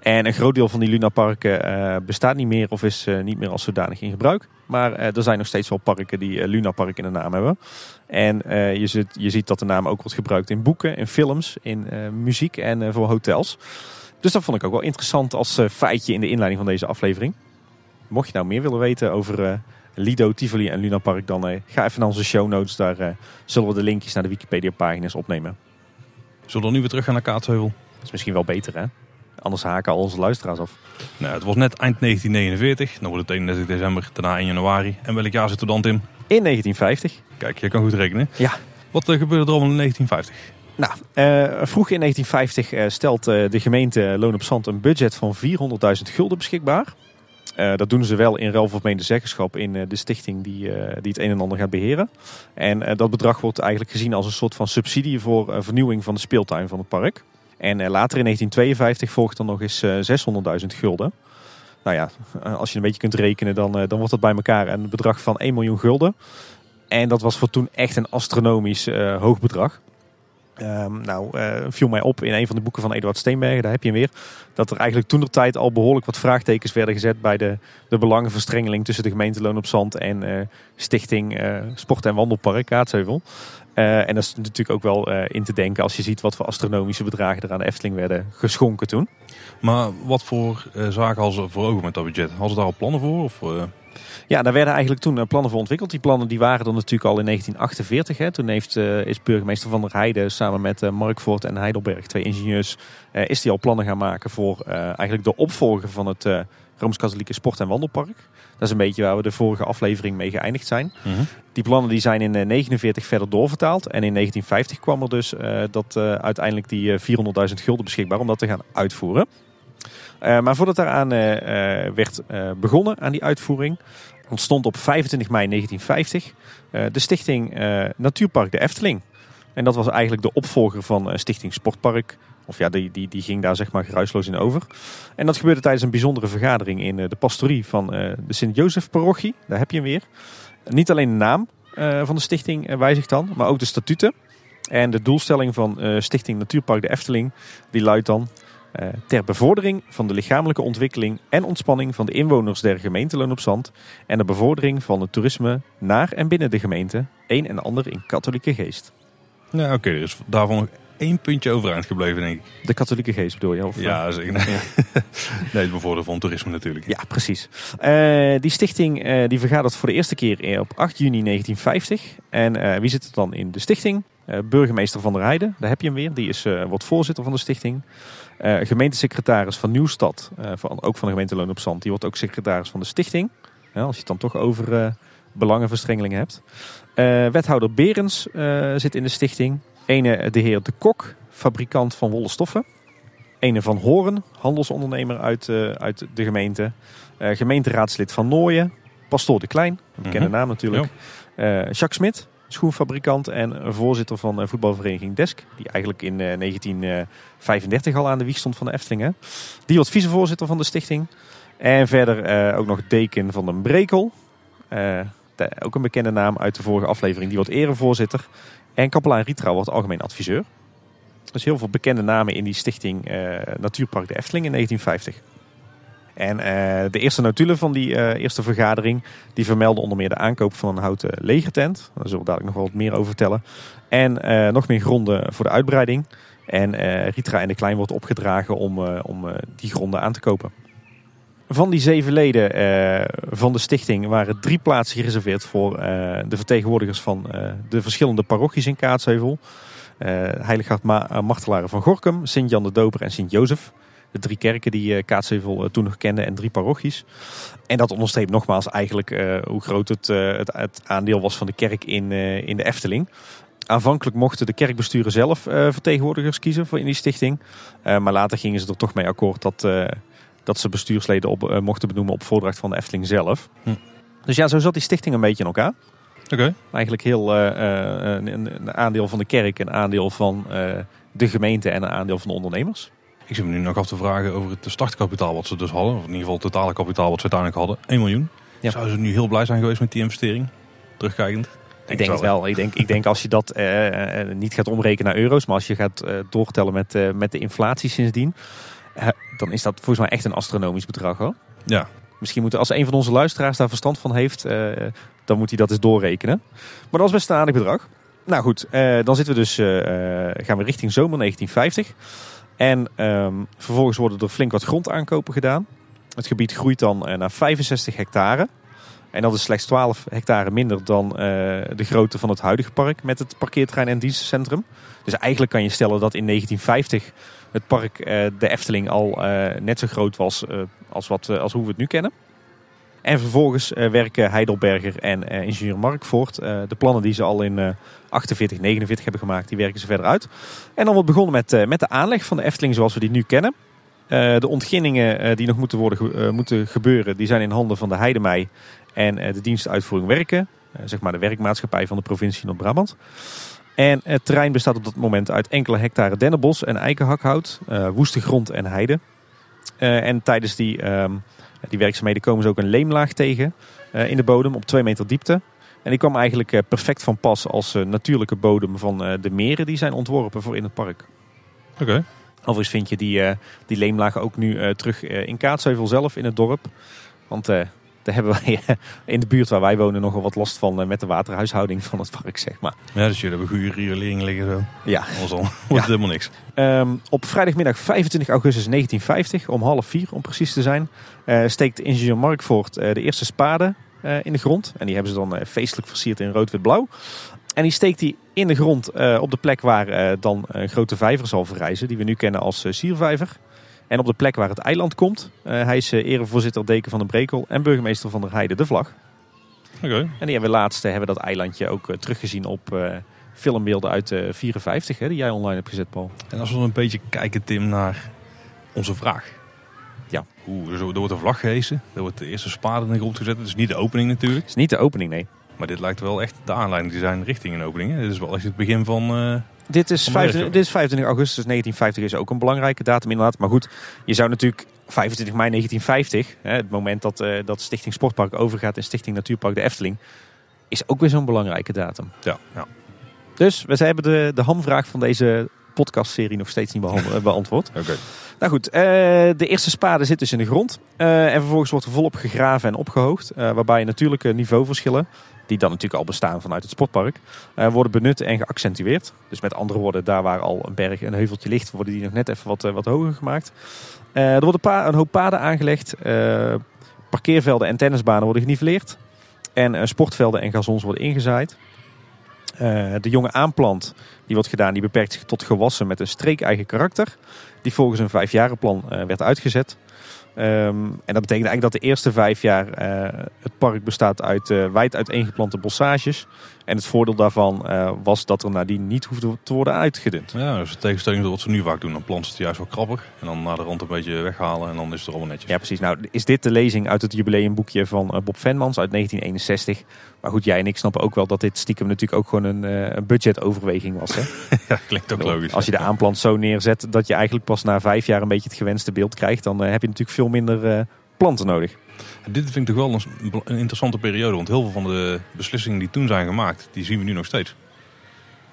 En een groot deel van die lunaparken uh, bestaat niet meer of is niet meer als zodanig in gebruik. Maar er zijn nog steeds wel parken die Lunapark in de naam hebben. En je, ziet, je ziet dat de naam ook wordt gebruikt in boeken, in films, in muziek en voor hotels. Dus dat vond ik ook wel interessant als feitje in de inleiding van deze aflevering. Mocht je nou meer willen weten over Lido, Tivoli en Luna Park, dan uh, ga even naar onze show notes. Daar uh, zullen we de linkjes naar de Wikipedia pagina's opnemen. Zullen we nu weer terug gaan naar Kaatsheuvel? Dat is misschien wel beter hè? Anders haken al onze luisteraars af. Nou, het was net eind 1949. Dan wordt het 31 december, daarna 1 januari. En welk jaar zitten we dan Tim? In 1950. Kijk, je kan goed rekenen. Ja. Wat uh, gebeurde er allemaal in 1950? Nou, uh, vroeg in 1950 uh, stelt uh, de gemeente Loon op Zand een budget van 400.000 gulden beschikbaar. Uh, dat doen ze wel in ruil voor meende zeggenschap in uh, de stichting die, uh, die het een en ander gaat beheren. En dat bedrag wordt eigenlijk gezien als een soort van subsidie voor vernieuwing van de speeltuin van het park. En later in 1952 volgt dan nog eens 600.000 gulden. Nou ja, als je een beetje kunt rekenen, dan, dan wordt dat bij elkaar een bedrag van 1 miljoen gulden. En dat was voor toen echt een astronomisch hoog bedrag. Um, nou, uh, viel mij op in een van de boeken van Eduard Steenbergen, daar heb je hem weer, dat er eigenlijk toen de tijd al behoorlijk wat vraagtekens werden gezet bij de, de belangenverstrengeling tussen de gemeente Loon op Zand en uh, Stichting uh, Sport en Wandelpark Kaatsheuvel. en dat is natuurlijk ook wel in te denken als je ziet wat voor astronomische bedragen er aan Efteling werden geschonken toen. Maar wat voor zaken hadden ze voor ogen met dat budget? Hadden ze daar al plannen voor? Of, ja, daar werden eigenlijk toen eh, plannen voor ontwikkeld. Die plannen die waren er natuurlijk al in 1948. Hè. Toen heeft, uh, is burgemeester Van der Heijden samen met uh, Mark Voort en Heidelberg, twee ingenieurs, uh, is die al plannen gaan maken voor eigenlijk de opvolger van het Rooms-Katholieke Sport- en Wandelpark. Dat is een beetje waar we de vorige aflevering mee geëindigd zijn. Mhm. Die plannen die zijn in 1949 verder doorvertaald. En in 1950 kwam er dus dat uiteindelijk die 400.000 gulden beschikbaar om dat te gaan uitvoeren. Maar voordat daaraan werd begonnen aan die uitvoering, ontstond op 25 mei 1950 uh, eh, de stichting Natuurpark de Efteling. En dat was eigenlijk de opvolger van Stichting Sportpark. Of ja, die, die, die ging daar zeg maar geruisloos in over. En dat gebeurde tijdens een bijzondere vergadering in de pastorie van de Sint-Jozef-parochie. Daar heb je hem weer. Niet alleen de naam van de stichting wijzigt dan, maar ook de statuten. En de doelstelling van Stichting Natuurpark de Efteling, die luidt dan... Eh, ter bevordering van de lichamelijke ontwikkeling en ontspanning van de inwoners der gemeente Loon op Zand en de bevordering van het toerisme naar en binnen de gemeente, een en ander in katholieke geest. Ja, oké, okay, dus daarvan nog één puntje overeind gebleven, denk ik. De katholieke geest bedoel je? Of, ja, zeker. Nee, nee het bevorderen van toerisme natuurlijk. Ja, precies. Uh, die stichting uh, die vergadert voor de eerste keer op 8 juni 1950. En wie zit er dan in de stichting? burgemeester Van der Heijden, daar heb je hem weer. Die is, wordt voorzitter van de stichting. Uh, gemeentesecretaris van Nieuwstad, uh, van, ook van de gemeente Loon op Zand, die wordt ook secretaris van de stichting. Ja, als je het dan toch over uh, belangenverstrengelingen hebt. wethouder Berens zit in de stichting. Ene de heer De Kok, fabrikant van wollen stoffen. Ene van Horen, handelsondernemer uit, uit de gemeente. gemeenteraadslid van Nooien. Pastoor de Klein, een bekende mhm. naam natuurlijk. Jacques Smit, schoenfabrikant en voorzitter van eh, voetbalvereniging Desk. Die eigenlijk in 1935 eh, al aan de wieg stond van de Eftelingen. Die wordt vicevoorzitter van de stichting. En verder eh, ook nog deken van de Brekel. ook een bekende naam uit de vorige aflevering. Die wordt erevoorzitter. En kapelaan Ritra wordt algemeen adviseur. Dus heel veel bekende namen in die stichting Natuurpark de Efteling in 1950. En uh, de eerste notulen van die uh, eerste vergadering, die vermelden onder meer de aankoop van een houten legertent. Daar zullen we dadelijk nog wel wat meer over vertellen. En uh, nog meer gronden voor de uitbreiding. En Ritra en de Klein wordt opgedragen om, om die gronden aan te kopen. Van die zeven leden van de stichting waren drie plaatsen gereserveerd voor de vertegenwoordigers van de verschillende parochies in Kaatsheuvel. Heilig Martelaren van Gorkum, Sint-Jan de Doper en Sint-Jozef de drie kerken die uh, Kaatsheuvel uh, toen nog kende en drie parochies. En dat onderstreept nogmaals eigenlijk uh, hoe groot het, het, het, aandeel was van de kerk in, in de Efteling. Aanvankelijk mochten de kerkbesturen zelf vertegenwoordigers kiezen voor in die stichting. maar later gingen ze er toch mee akkoord dat, dat ze bestuursleden op, mochten benoemen op voordracht van de Efteling zelf. Hm. Dus ja, zo zat die stichting een beetje in elkaar. Oké. Eigenlijk heel een, een, aandeel van de kerk, een aandeel van de gemeente en een aandeel van de ondernemers. Ik zit me nu nog af te vragen over het startkapitaal wat ze dus hadden. Of in ieder geval het totale kapitaal wat ze uiteindelijk hadden. 1 miljoen. Ja. Zouden ze nu heel blij zijn geweest met die investering? Terugkijkend. ik denk het wel. Ik denk, ik denk als je dat eh, eh, niet gaat omrekenen naar euro's, maar als je gaat uh, doortellen met, met de inflatie sindsdien, dan is dat volgens mij echt een astronomisch bedrag hoor. Ja. Misschien moeten als een van onze luisteraars daar verstand van heeft, dan moet hij dat eens doorrekenen. Maar dat was best een aardig bedrag. Nou goed, dan zitten we dus, gaan we richting zomer 1950. En um, vervolgens worden er flink wat grondaankopen gedaan. Het gebied groeit dan uh, naar 65 hectare. En dat is slechts 12 hectare minder dan uh, de grootte van het huidige park met het parkeerterrein en dienstencentrum. Dus eigenlijk kan je stellen dat in 1950 het park uh, de Efteling al net zo groot was als, wat, als hoe we het nu kennen. En vervolgens uh, werken Heidelberger en uh, ingenieur Markvoort uh, de plannen die ze al in 48, 49 hebben gemaakt, die werken ze verder uit. En dan wordt begonnen met, met de aanleg van de Efteling zoals we die nu kennen. de ontginningen die nog moeten, worden, moeten gebeuren, die zijn in handen van de Heidemei en de dienstuitvoering werken. zeg maar de werkmaatschappij van de provincie Noord-Brabant. En het terrein bestaat op dat moment uit enkele hectare dennenbos en eikenhakhout, woeste grond en heide. en tijdens die... Die werkzaamheden komen ze ook een leemlaag tegen eh, in de bodem op 2 meter diepte. En die kwam eigenlijk eh, perfect van pas als eh, natuurlijke bodem van de meren die zijn ontworpen voor in het park. Oké. Okay. Overigens vind je die, die leemlagen ook nu terug in Kaatsheuvel zelf in het dorp. Want Daar hebben wij eh, in de buurt waar wij wonen nogal wat last van eh, met de waterhuishouding van het park, zeg maar. Ja, dus jullie hebben goede riolering liggen zo. Ja. Anders dan wordt het helemaal niks. Ehm, op vrijdagmiddag 25 augustus 1950, om half vier om precies te zijn, eh, steekt ingenieur Markvoort eh, de eerste spade in de grond. En die hebben ze dan feestelijk versierd in rood-wit-blauw. En die steekt hij in de grond op de plek waar dan een grote vijver zal verrijzen, die we nu kennen als Siervijver. En op de plek waar het eiland komt. Eh, hij is eh, erevoorzitter deken van de Brekel en burgemeester van der Heide de Vlag. Oké. En die hebben we laatst eh, hebben we dat eilandje ook teruggezien op eh, filmbeelden uit de 54, hè, die jij online hebt gezet, Paul. En als we een beetje kijken, Tim, naar onze vraag. Ja. Hoe, er wordt een vlag gehesen. Er wordt de eerste spade in de grond gezet. Het is niet de opening natuurlijk. Het is niet de opening, nee. Maar dit lijkt wel echt de aanleiding te zijn richting een opening. Hè? Dit is wel echt het begin van... eh, Dit is, Van 25, Bergen. dit is 25 augustus 1950 is ook een belangrijke datum inderdaad. Maar goed, je zou natuurlijk 25 mei 1950, hè, het moment dat, eh, dat Stichting Sportpark overgaat in Stichting Natuurpark de Efteling, is ook weer zo'n belangrijke datum. ja, ja. Dus we hebben de, de hamvraag van deze podcastserie nog steeds niet beantwoord. Oké. Nou goed, eh, de eerste spade zit dus in de grond. Eh, en vervolgens wordt er volop gegraven en opgehoogd. eh, waarbij natuurlijke niveauverschillen, die dan natuurlijk al bestaan vanuit het sportpark, eh, worden benut en geaccentueerd. Dus met andere woorden, daar waar al een berg en een heuveltje ligt, worden die nog net even wat, eh, wat hoger gemaakt. Eh, er worden een, een hoop paden aangelegd. parkeervelden en tennisbanen worden geniveleerd. En sportvelden en gazons worden ingezaaid. De jonge aanplant die wordt gedaan, die beperkt zich tot gewassen met een streek-eigen karakter. Die volgens een vijfjarenplan eh, werd uitgezet. Ehm, en dat betekent eigenlijk dat de eerste vijf jaar eh, het park bestaat uit eh, wijd uiteengeplante bossages. En het voordeel daarvan eh, was dat er nadien niet hoefde te worden uitgedund. Ja, dus in tegenstelling tot wat ze nu vaak doen. Dan planten ze het juist wel krapper. En dan naar de rand een beetje weghalen. En dan is het er allemaal netjes. Ja, precies. Nou, is dit de lezing uit het jubileumboekje van Bob Venmans uit 1961. Maar goed, jij en ik snappen ook wel dat dit stiekem natuurlijk ook gewoon een, een budgetoverweging was. Hè? Ja, klinkt ook logisch. Als je de aanplant zo neerzet dat je eigenlijk pas na vijf jaar een beetje het gewenste beeld krijgt, dan heb je natuurlijk veel minder eh, planten nodig. Dit vind ik toch wel een, een interessante periode. Want heel veel van de beslissingen die toen zijn gemaakt, die zien we nu nog steeds.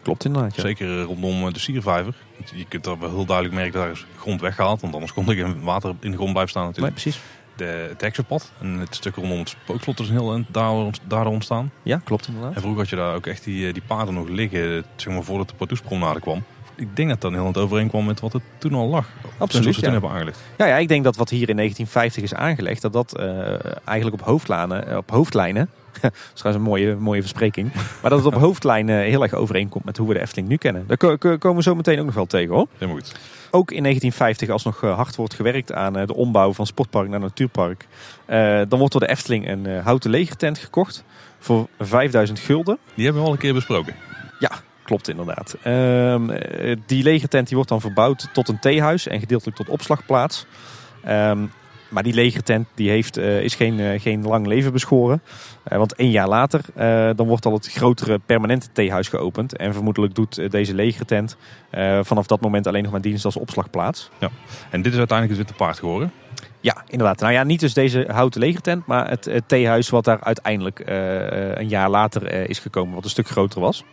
Klopt inderdaad. Ja. Zeker eh, rondom eh, de siervijver. Je kunt er wel heel duidelijk merken dat er is grond weggehaald. Want anders kon er geen water in de grond blijven staan Nee, natuurlijk. precies. De, het heksenpad en het stuk rondom het spookslot is heel daardoor daardoor ontstaan. Ja, klopt inderdaad. En vroeger had je daar ook echt die, die paden nog liggen, zeg maar voordat de Pardoespromenade kwam. Ik denk dat dat heel het overeenkwam met wat er toen al lag. Absoluut, Zoals ze toen ja. hebben aangelegd. Ja, ja, ik denk dat wat hier in 1950 is aangelegd, dat dat eh, eigenlijk op hoofdlijnen, eh, op hoofdlijnen, dat is trouwens een mooie, mooie verspreking, maar dat het op hoofdlijnen heel erg overeenkomt met hoe we de Efteling nu kennen. Daar ko- ko- komen we zo meteen ook nog wel tegen hoor. Helemaal goed. Ook in 1950, als nog eh, hard wordt gewerkt aan de ombouw van sportpark naar natuurpark, dan wordt door de Efteling een houten legertent gekocht voor 5000 gulden. Die hebben we al een keer besproken. Klopt inderdaad. Ehm, eh, die legertent die wordt dan verbouwd tot een theehuis en gedeeltelijk tot opslagplaats. Ehm, maar die legertent die heeft, eh, is geen, eh, geen lang leven beschoren. Eh, want één jaar later dan wordt al het grotere permanente theehuis geopend. En vermoedelijk doet deze legertent vanaf dat moment alleen nog maar dienst als opslagplaats. En dit is uiteindelijk het Witte Paard geworden. Ja, inderdaad. Nou ja, niet dus deze houten legertent, maar het, het theehuis wat daar uiteindelijk een jaar later is gekomen, wat een stuk groter was.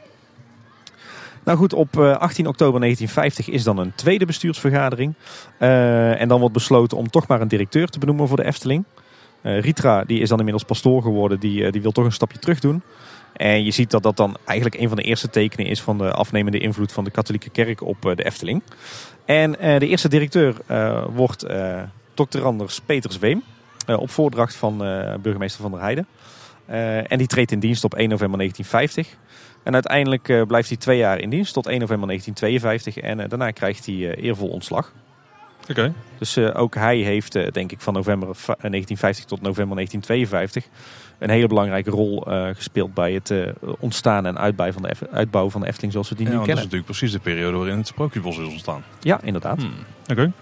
Nou goed, op eh, 18 oktober 1950 is dan een tweede bestuursvergadering. Eh, en dan wordt besloten om toch maar een directeur te benoemen voor de Efteling. Eh, Ritra, die is dan inmiddels pastoor geworden, die, eh, die wil toch een stapje terug doen. En je ziet dat dat dan eigenlijk een van de eerste tekenen is van de afnemende invloed van de katholieke kerk op eh, de Efteling. En eh, de eerste directeur eh, wordt eh Dr. Anders Peters Weem, eh, op voordracht van eh, burgemeester Van der Heijden. Eh, en die treedt in dienst op 1 november 1950. En uiteindelijk eh, blijft hij twee jaar in dienst tot 1 november 1952. En eh, daarna krijgt hij eh, eervol ontslag. Oké. Dus eh, ook hij heeft, eh, denk ik, van november va- eh, 1950 tot november 1952 een hele belangrijke rol eh, gespeeld bij het eh, ontstaan en uitbouw van, de Eff- uitbouw van de Efteling zoals we die Ja, nu want dat is kennen. natuurlijk precies de periode waarin het Sprookjesbos is ontstaan. Ja, inderdaad. Hmm. Oké.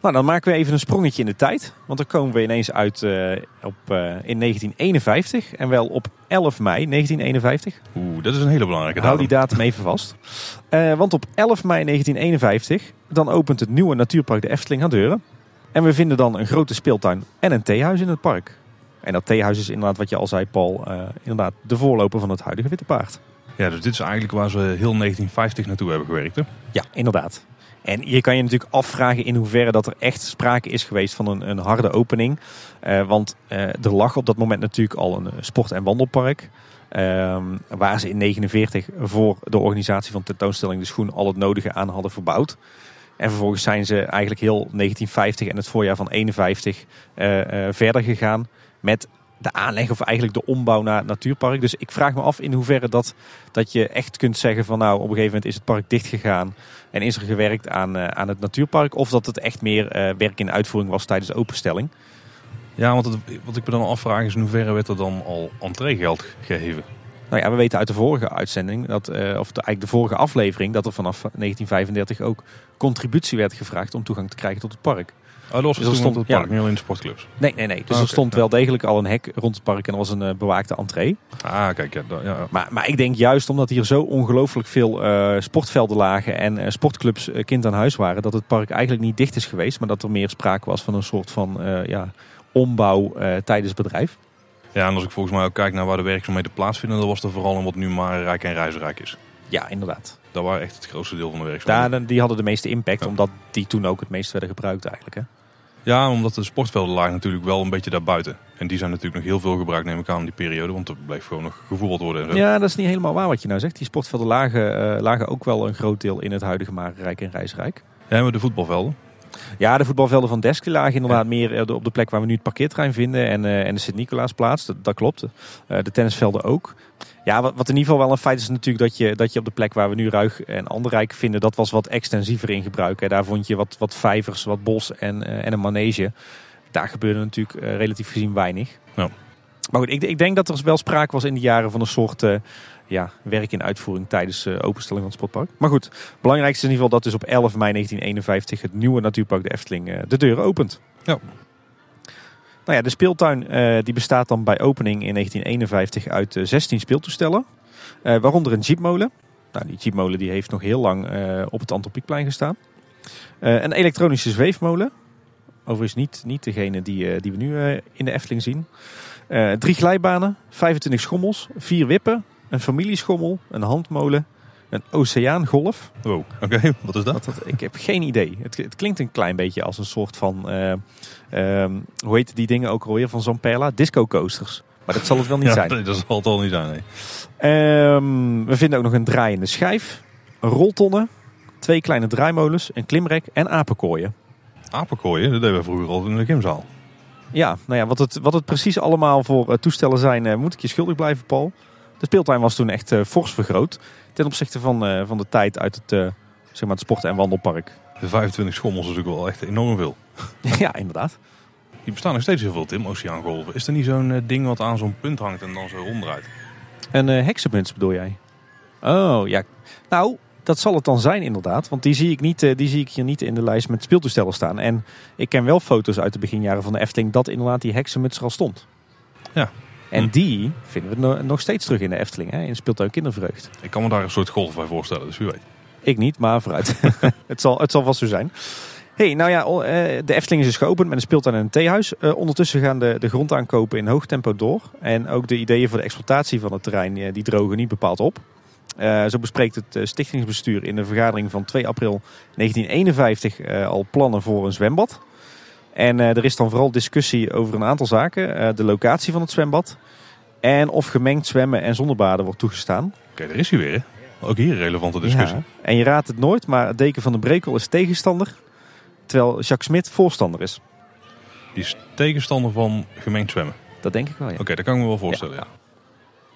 Nou, dan maken we even een sprongetje in de tijd. Want dan komen we ineens uit eh, op, eh, in 1951. En wel op 11 mei 1951. Oeh, dat is een hele belangrijke Hou datum. die datum even vast. Eh, want op 11 mei 1951, dan opent het nieuwe natuurpark de Efteling haar deuren. En we vinden dan een grote speeltuin en een theehuis in het park. En dat theehuis is inderdaad, wat je al zei Paul, inderdaad de voorloper van het huidige Witte Paard. Ja, dus dit is eigenlijk waar ze heel 1950 naartoe hebben gewerkt. Hè? Ja, inderdaad. En hier kan je natuurlijk afvragen in hoeverre dat er echt sprake is geweest van een, een harde opening. Uh, want uh, er lag op dat moment natuurlijk al een sport- en wandelpark. Uh, waar ze in 1949 voor de organisatie van tentoonstelling De Schoen al het nodige aan hadden verbouwd. En vervolgens zijn ze eigenlijk heel 1950 en het voorjaar van 51 verder gegaan met de aanleg of eigenlijk de ombouw naar het natuurpark. Dus ik vraag me af in hoeverre dat, dat je echt kunt zeggen van nou op een gegeven moment is het park dicht gegaan en is er gewerkt aan, uh, aan het natuurpark. Of dat het echt meer uh, werk in uitvoering was tijdens de openstelling. Ja, want het, wat ik me dan afvraag is in hoeverre werd er dan al entreegeld gegeven? Nou ja, we weten uit de vorige uitzending, dat, uh, of de, eigenlijk de vorige aflevering, dat er vanaf 1935 ook contributie werd gevraagd om toegang te krijgen tot het park. Oh, dus er stond het park, ja. niet alleen in de sportclubs. Nee, nee, nee. Dus oh, er stond wel degelijk al een hek rond het park en er was een uh, bewaakte entree. Ah, kijk, ja. ja. Maar, maar ik denk juist omdat hier zo ongelooflijk veel uh, sportvelden lagen en uh, sportclubs kind aan huis waren, dat het park eigenlijk niet dicht is geweest, maar dat er meer sprake was van een soort van ja, ombouw tijdens het bedrijf. Ja, en als ik volgens mij ook kijk naar waar de werkzaamheden plaatsvinden, dan was er vooral in wat nu maar rijk en reisrijk is. Ja, inderdaad. Dat waren echt het grootste deel van de werkzaamheden. Daar, die hadden de meeste impact, omdat die toen ook het meest werden gebruikt eigenlijk. Hè? Ja, omdat de sportvelden lagen natuurlijk wel een beetje daarbuiten. En die zijn natuurlijk nog heel veel gebruikt, neem ik aan, in die periode. Want er bleef gewoon nog gevoetbald worden. En zo. Ja, dat is niet helemaal waar wat je nou zegt. Die sportvelden lagen, uh, lagen ook wel een groot deel in het huidige Marenrijk en Rijsrijk. Ja, maar de voetbalvelden? Ja, de voetbalvelden van Deske lagen inderdaad ja. meer op de plek waar we nu het parkeerterrein vinden. En, uh, en de Sint-Nicolaasplaats, dat, dat klopt. Uh, de tennisvelden ook. Ja, wat, wat, in ieder geval wel een feit is natuurlijk dat je, dat je op de plek waar we nu Ruig en Anderrijk vinden, dat was wat extensiever in gebruik. Hè. Daar vond je wat, wat vijvers, wat bos en, uh, en een manege. Daar gebeurde natuurlijk uh, relatief gezien weinig. Ja. Maar goed, ik, ik, denk dat er wel sprake was in die jaren van een soort uh, ja, werk in uitvoering tijdens uh, openstelling van het sportpark. Maar goed, het belangrijkste is in ieder geval dat dus op 11 mei 1951 het nieuwe natuurpark de Efteling uh, de deuren opent. Ja. Nou ja, de speeltuin uh, die bestaat dan bij opening in 1951 uit 16 speeltoestellen. waaronder een jeepmolen. Nou, die jeepmolen die heeft nog heel lang op het Antropiekplein gestaan. een elektronische zweefmolen. Overigens niet, niet degene die, die we nu in de Efteling zien. Drie glijbanen, 25 schommels, vier wippen, een familieschommel, een handmolen, een oceaangolf. Oh, oké. Okay. Wat is dat? dat? Ik heb geen idee. Het, het, klinkt een klein beetje als een soort van, uh, um, hoe heet die dingen ook alweer van Zamperla? Disco coasters. Maar dat zal het wel niet ja, zijn. Nee, dat zal het al niet zijn, nee. Um, we vinden ook nog een draaiende schijf, roltonnen, twee kleine draaimolens, een klimrek en apenkooien. Apenkooien? Dat deden we vroeger al in de gymzaal. Ja, nou ja, wat het, wat het precies allemaal voor uh, toestellen zijn, uh, moet ik je schuldig blijven, Paul. De speeltuin was toen echt uh, fors vergroot. Ten opzichte van, van de tijd uit het, zeg maar het sport- en wandelpark. De 25 schommels is natuurlijk wel echt enorm veel. ja, inderdaad. Die bestaan nog steeds heel veel, Tim, oceaangolven. Is er niet zo'n ding wat aan zo'n punt hangt en dan zo ronddraait? Een heksenmuts bedoel jij? Oh, ja. Nou, dat zal het dan zijn inderdaad. Want die zie, ik niet, die zie ik hier niet in de lijst met speeltoestellen staan. En ik ken wel foto's uit de beginjaren van de Efteling dat inderdaad die heksenmuts er al stond. Ja. En hm. die vinden we nog steeds terug in de Efteling, hè, in speeltuin Kindervreugd. Ik kan me daar een soort golf bij voorstellen, dus wie weet. Ik niet, maar vooruit. het, zal, het zal vast zo zijn. Hey, nou ja, de Efteling is dus geopend met een speeltuin en een theehuis. Uh, ondertussen gaan de, de grondaankopen in hoog tempo door. En ook de ideeën voor de exploitatie van het terrein die drogen niet bepaald op. Uh, zo bespreekt het stichtingsbestuur in de vergadering van 2 april 1951 uh, al plannen voor een zwembad. En er is dan vooral discussie over een aantal zaken. de locatie van het zwembad. En of gemengd zwemmen en zonnebaden wordt toegestaan. Oké, daar is hij weer. Ook hier een relevante discussie. Ja. En je raadt het nooit, maar het deken van de Brekel is tegenstander. Terwijl Jacques Smit voorstander is. Die is tegenstander van gemengd zwemmen? Dat denk ik wel, ja. Oké, okay, dat kan ik me wel voorstellen, ja. ja.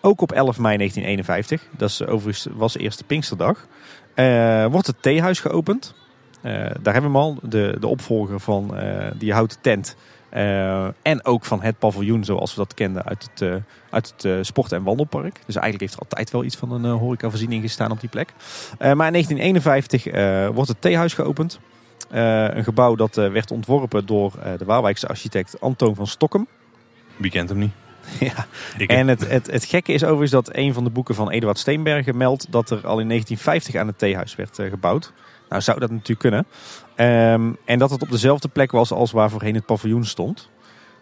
Ook op 11 mei 1951, dat is overigens was de eerste Pinksterdag, uh, wordt het theehuis geopend. Uh, daar hebben we al, de, de opvolger van uh, die houten tent. en ook van het paviljoen zoals we dat kenden uit het, uit het sport- en wandelpark. Dus eigenlijk heeft er altijd wel iets van een horecavoorziening gestaan op die plek. maar in 1951 wordt het theehuis geopend. een gebouw dat werd ontworpen door de Waalwijkse architect Antoon van Stokkem. Wie kent hem niet? Ja, en het, het, het gekke is overigens dat een van de boeken van Eduard Steenbergen meldt dat er al in 1950 aan het theehuis werd uh, gebouwd. Nou zou dat natuurlijk kunnen. Um, en dat het op dezelfde plek was als waar voorheen het paviljoen stond.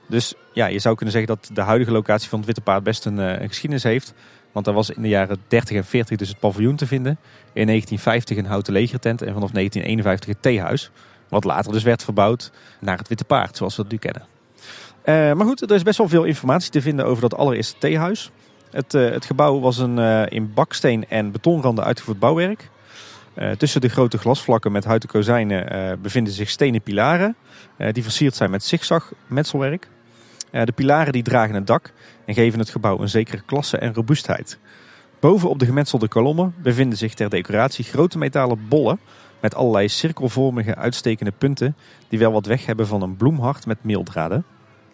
Dus ja, je zou kunnen zeggen dat de huidige locatie van het Witte Paard best een, een geschiedenis heeft. Want daar was in de jaren 30 en 40 dus het paviljoen te vinden. In 1950 een houten legertent en vanaf 1951 het theehuis. Wat later dus werd verbouwd naar het Witte Paard, zoals we het nu kennen. Uh, maar goed, er is best wel veel informatie te vinden over dat allereerste theehuis. Het, uh, het gebouw was een in baksteen en betonranden uitgevoerd bouwwerk. Tussen de grote glasvlakken met houten kozijnen bevinden zich stenen pilaren. die versierd zijn met zigzag metselwerk. de pilaren die dragen een dak en geven het gebouw een zekere klasse en robuustheid. Boven op de gemetselde kolommen bevinden zich ter decoratie grote metalen bollen met allerlei cirkelvormige uitstekende punten die wel wat weg hebben van een bloemhart met meeldraden.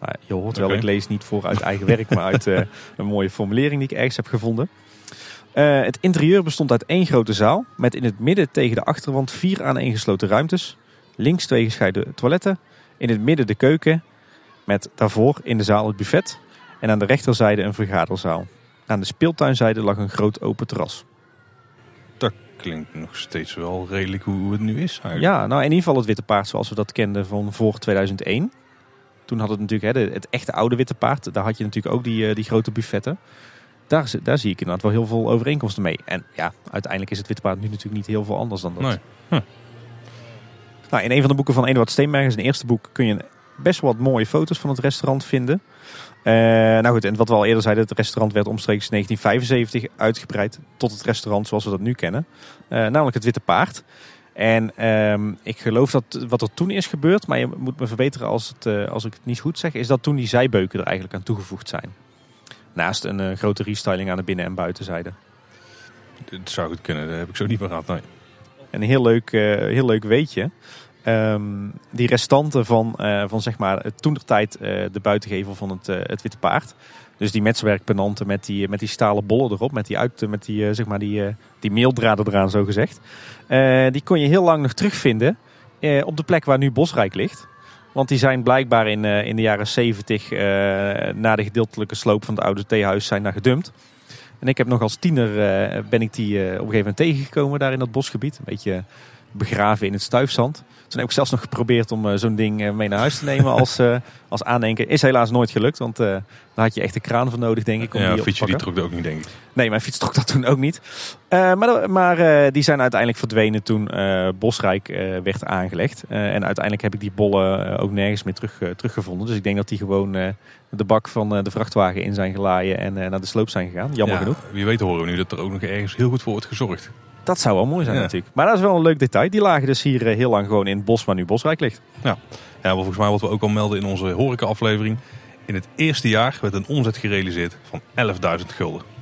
Nou, je hoort wel, ik lees niet voor uit eigen werk, maar uit een mooie formulering die ik ergens heb gevonden. Uh, het interieur bestond uit één grote zaal met in het midden tegen de achterwand vier aaneengesloten ruimtes. Links twee gescheiden toiletten, in het midden de keuken met daarvoor in de zaal het buffet en aan de rechterzijde een vergaderzaal. Aan de speeltuinzijde lag een groot open terras. Dat klinkt nog steeds wel redelijk hoe het nu is eigenlijk. Ja, nou in ieder geval het Witte Paard zoals we dat kenden van voor 2001. Toen had het natuurlijk hè, het echte oude Witte Paard. Daar had je natuurlijk ook die, eh, die grote buffetten. Daar, daar zie ik inderdaad wel heel veel overeenkomsten mee. En ja, uiteindelijk is het Witte Paard nu natuurlijk niet heel veel anders dan dat. Nee. Huh. Nou, in een van de boeken van Eduard Steenbergen, zijn eerste boek, kun je best wel wat mooie foto's van het restaurant vinden. Uh, nou goed, en wat we al eerder zeiden, het restaurant werd omstreeks 1975 uitgebreid tot het restaurant zoals we dat nu kennen. Uh, namelijk het Witte Paard. En um, ik geloof dat wat er toen is gebeurd, maar je moet me verbeteren als, het, uh, als ik het niet goed zeg, is dat toen die zijbeuken er eigenlijk aan toegevoegd zijn. Naast een grote restyling aan de binnen- en buitenzijde. Dat zou goed kunnen, dat heb ik zo niet gehad. Nee. Een heel leuk, heel leuk weetje. Um, die restanten van, uh, van zeg maar, uh, de buitengevel van het, uh, het Witte Paard. Dus die metswerkpenanten met die, met die stalen bollen erop, met die, uit, met die, zeg maar die, die meeldraden eraan zo gezegd. die kon je heel lang nog terugvinden op de plek waar nu Bosrijk ligt. Want die zijn blijkbaar in, in de jaren 70 na de gedeeltelijke sloop van het oude theehuis zijn daar gedumpt. En ik heb nog als tiener ben ik die op een gegeven moment tegengekomen daar in dat bosgebied. Een beetje begraven in het stuifzand. Toen heb ik zelfs nog geprobeerd om uh, zo'n ding uh, mee naar huis te nemen als, uh, als aandenken. Is helaas nooit gelukt, want daar had je echt een kraan voor nodig, denk ik. Om ja, die fietsje die trok dat ook niet, denk ik. Nee, mijn fiets trok dat toen ook niet. maar maar die zijn uiteindelijk verdwenen toen Bosrijk werd aangelegd. en uiteindelijk heb ik die bollen ook nergens meer terug, teruggevonden. Dus ik denk dat die gewoon de bak van de vrachtwagen in zijn gelaaien en naar de sloop zijn gegaan. Jammer ja, genoeg. Wie weet horen we nu dat er ook nog ergens heel goed voor wordt gezorgd. Dat zou wel mooi zijn ja. natuurlijk. Maar dat is wel een leuk detail. Die lagen dus hier heel lang gewoon in het bos waar nu Bosrijk ligt. Ja, ja volgens mij wat we ook al melden in onze horeca-aflevering. In het eerste jaar werd een omzet gerealiseerd van 11.000 gulden.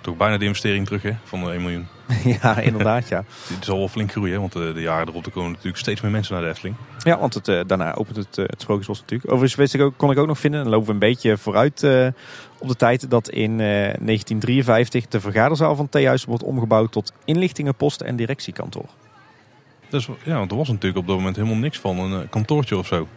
Toch bijna de investering terug hè, van de 1 miljoen. ja, inderdaad ja. Het zal wel flink groeien, want de, de jaren erop er komen natuurlijk steeds meer mensen naar de Efteling. Ja, want het, uh, daarna opent het, uh, het Sprookjesbos natuurlijk. Overigens wist ik ook, kon ik ook nog vinden, dan lopen we een beetje vooruit uh, op de tijd, dat in 1953 de vergaderzaal van het theehuis wordt omgebouwd tot inlichtingenpost en directiekantoor. Dus, ja, want er was natuurlijk op dat moment helemaal niks van een kantoortje of zo.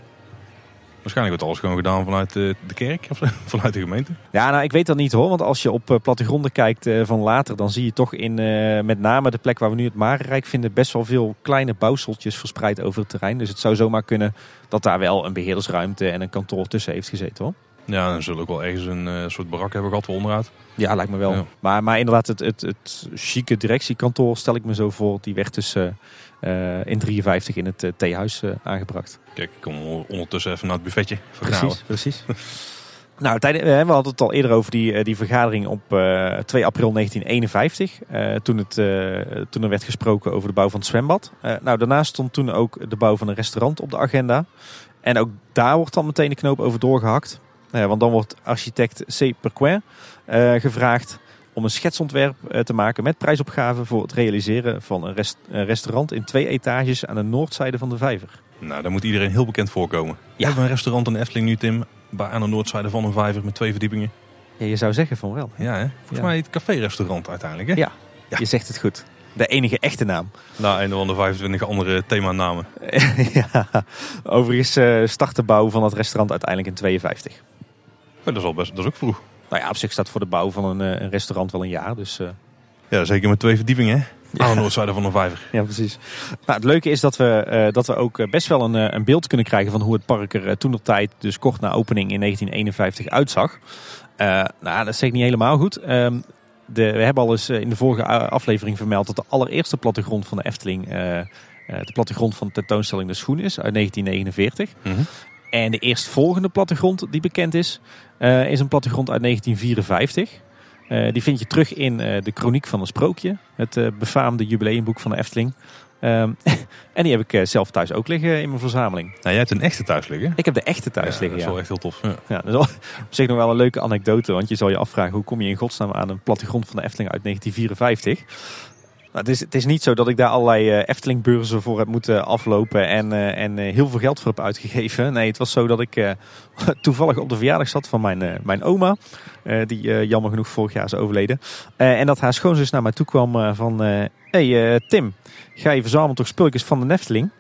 Waarschijnlijk wordt alles gewoon gedaan vanuit de, de kerk of vanuit de gemeente. Ja, nou ik weet dat niet hoor. Want als je op uh, plattegronden kijkt uh, van later, dan zie je toch in uh, met name de plek waar we nu het Marenrijk vinden, best wel veel kleine bouwseltjes verspreid over het terrein. Dus het zou zomaar kunnen dat daar wel een beheerdersruimte en een kantoor tussen heeft gezeten hoor. Ja, dan zullen ook wel ergens een soort barak hebben gehad voor onderhoud. Ja, lijkt me wel. Ja. Maar, maar inderdaad, het, het, het chique directiekantoor stel ik me zo voor. Die werd dus uh, in 53 in het uh, theehuis uh, aangebracht. Kijk, ik kom ondertussen even naar het buffetje. Precies, precies. nou, we hadden het al eerder over die, die vergadering op 2 april 1951. toen, het, toen er werd gesproken over de bouw van het zwembad. nou, daarnaast stond toen ook de bouw van een restaurant op de agenda. En ook daar wordt dan meteen de knoop over doorgehakt. want dan wordt architect C. Perquin gevraagd om een schetsontwerp uh, te maken met prijsopgave voor het realiseren van een, rest, een, restaurant in twee etages aan de noordzijde van de vijver. Nou, daar moet iedereen heel bekend voorkomen. Ja. We hebben een restaurant in Efteling nu, Tim, aan de noordzijde van een vijver met twee verdiepingen. Ja, je zou zeggen van wel. Ja, hè? volgens ja. mij het café-restaurant uiteindelijk. Hè? Ja. ja, je zegt het goed. De enige echte naam. Nou, en dan de 25 andere themanamen. ja, overigens uh, start de bouw van het restaurant uiteindelijk in 52. dat is al best, dat is ook vroeg. Nou ja, op zich staat voor de bouw van een, een restaurant wel een jaar. Dus, uh... Ja, zeker met twee verdiepingen. Hè? Ja. Aan de noordzijde van een vijver. Ja, precies. Nou, het leuke is dat we, uh, dat we ook best wel een, een beeld kunnen krijgen van hoe het park er toen op tijd, dus kort na opening in 1951, uitzag. Nou, dat zeg ik niet helemaal goed. Um, de, we hebben al eens in de vorige aflevering vermeld dat de allereerste plattegrond van de Efteling de plattegrond van de tentoonstelling De Schoen is uit 1949. En de eerstvolgende plattegrond die bekend is, is een plattegrond uit 1954. die vind je terug in de Chroniek van een Sprookje, het befaamde jubileumboek van de Efteling. Ehm, en die heb ik zelf thuis ook liggen in mijn verzameling. Nou, jij hebt een echte thuis liggen? Ik heb de echte thuis liggen. Dat is wel echt heel tof. Ja. ja dat is op zich nog wel een leuke anekdote. Want je zal je afvragen, hoe kom je in godsnaam aan een plattegrond van de Efteling uit 1954? Nou, het, is, het is niet zo dat ik daar allerlei uh, Eftelingbeurzen voor heb moeten aflopen en, uh, en uh, heel veel geld voor heb uitgegeven. Nee, het was zo dat ik toevallig op de verjaardag zat van mijn, mijn oma. die jammer genoeg vorig jaar is overleden. en dat haar schoonzus naar mij toe kwam van... hey, Tim, ga je verzamelen toch spulletjes van de Efteling?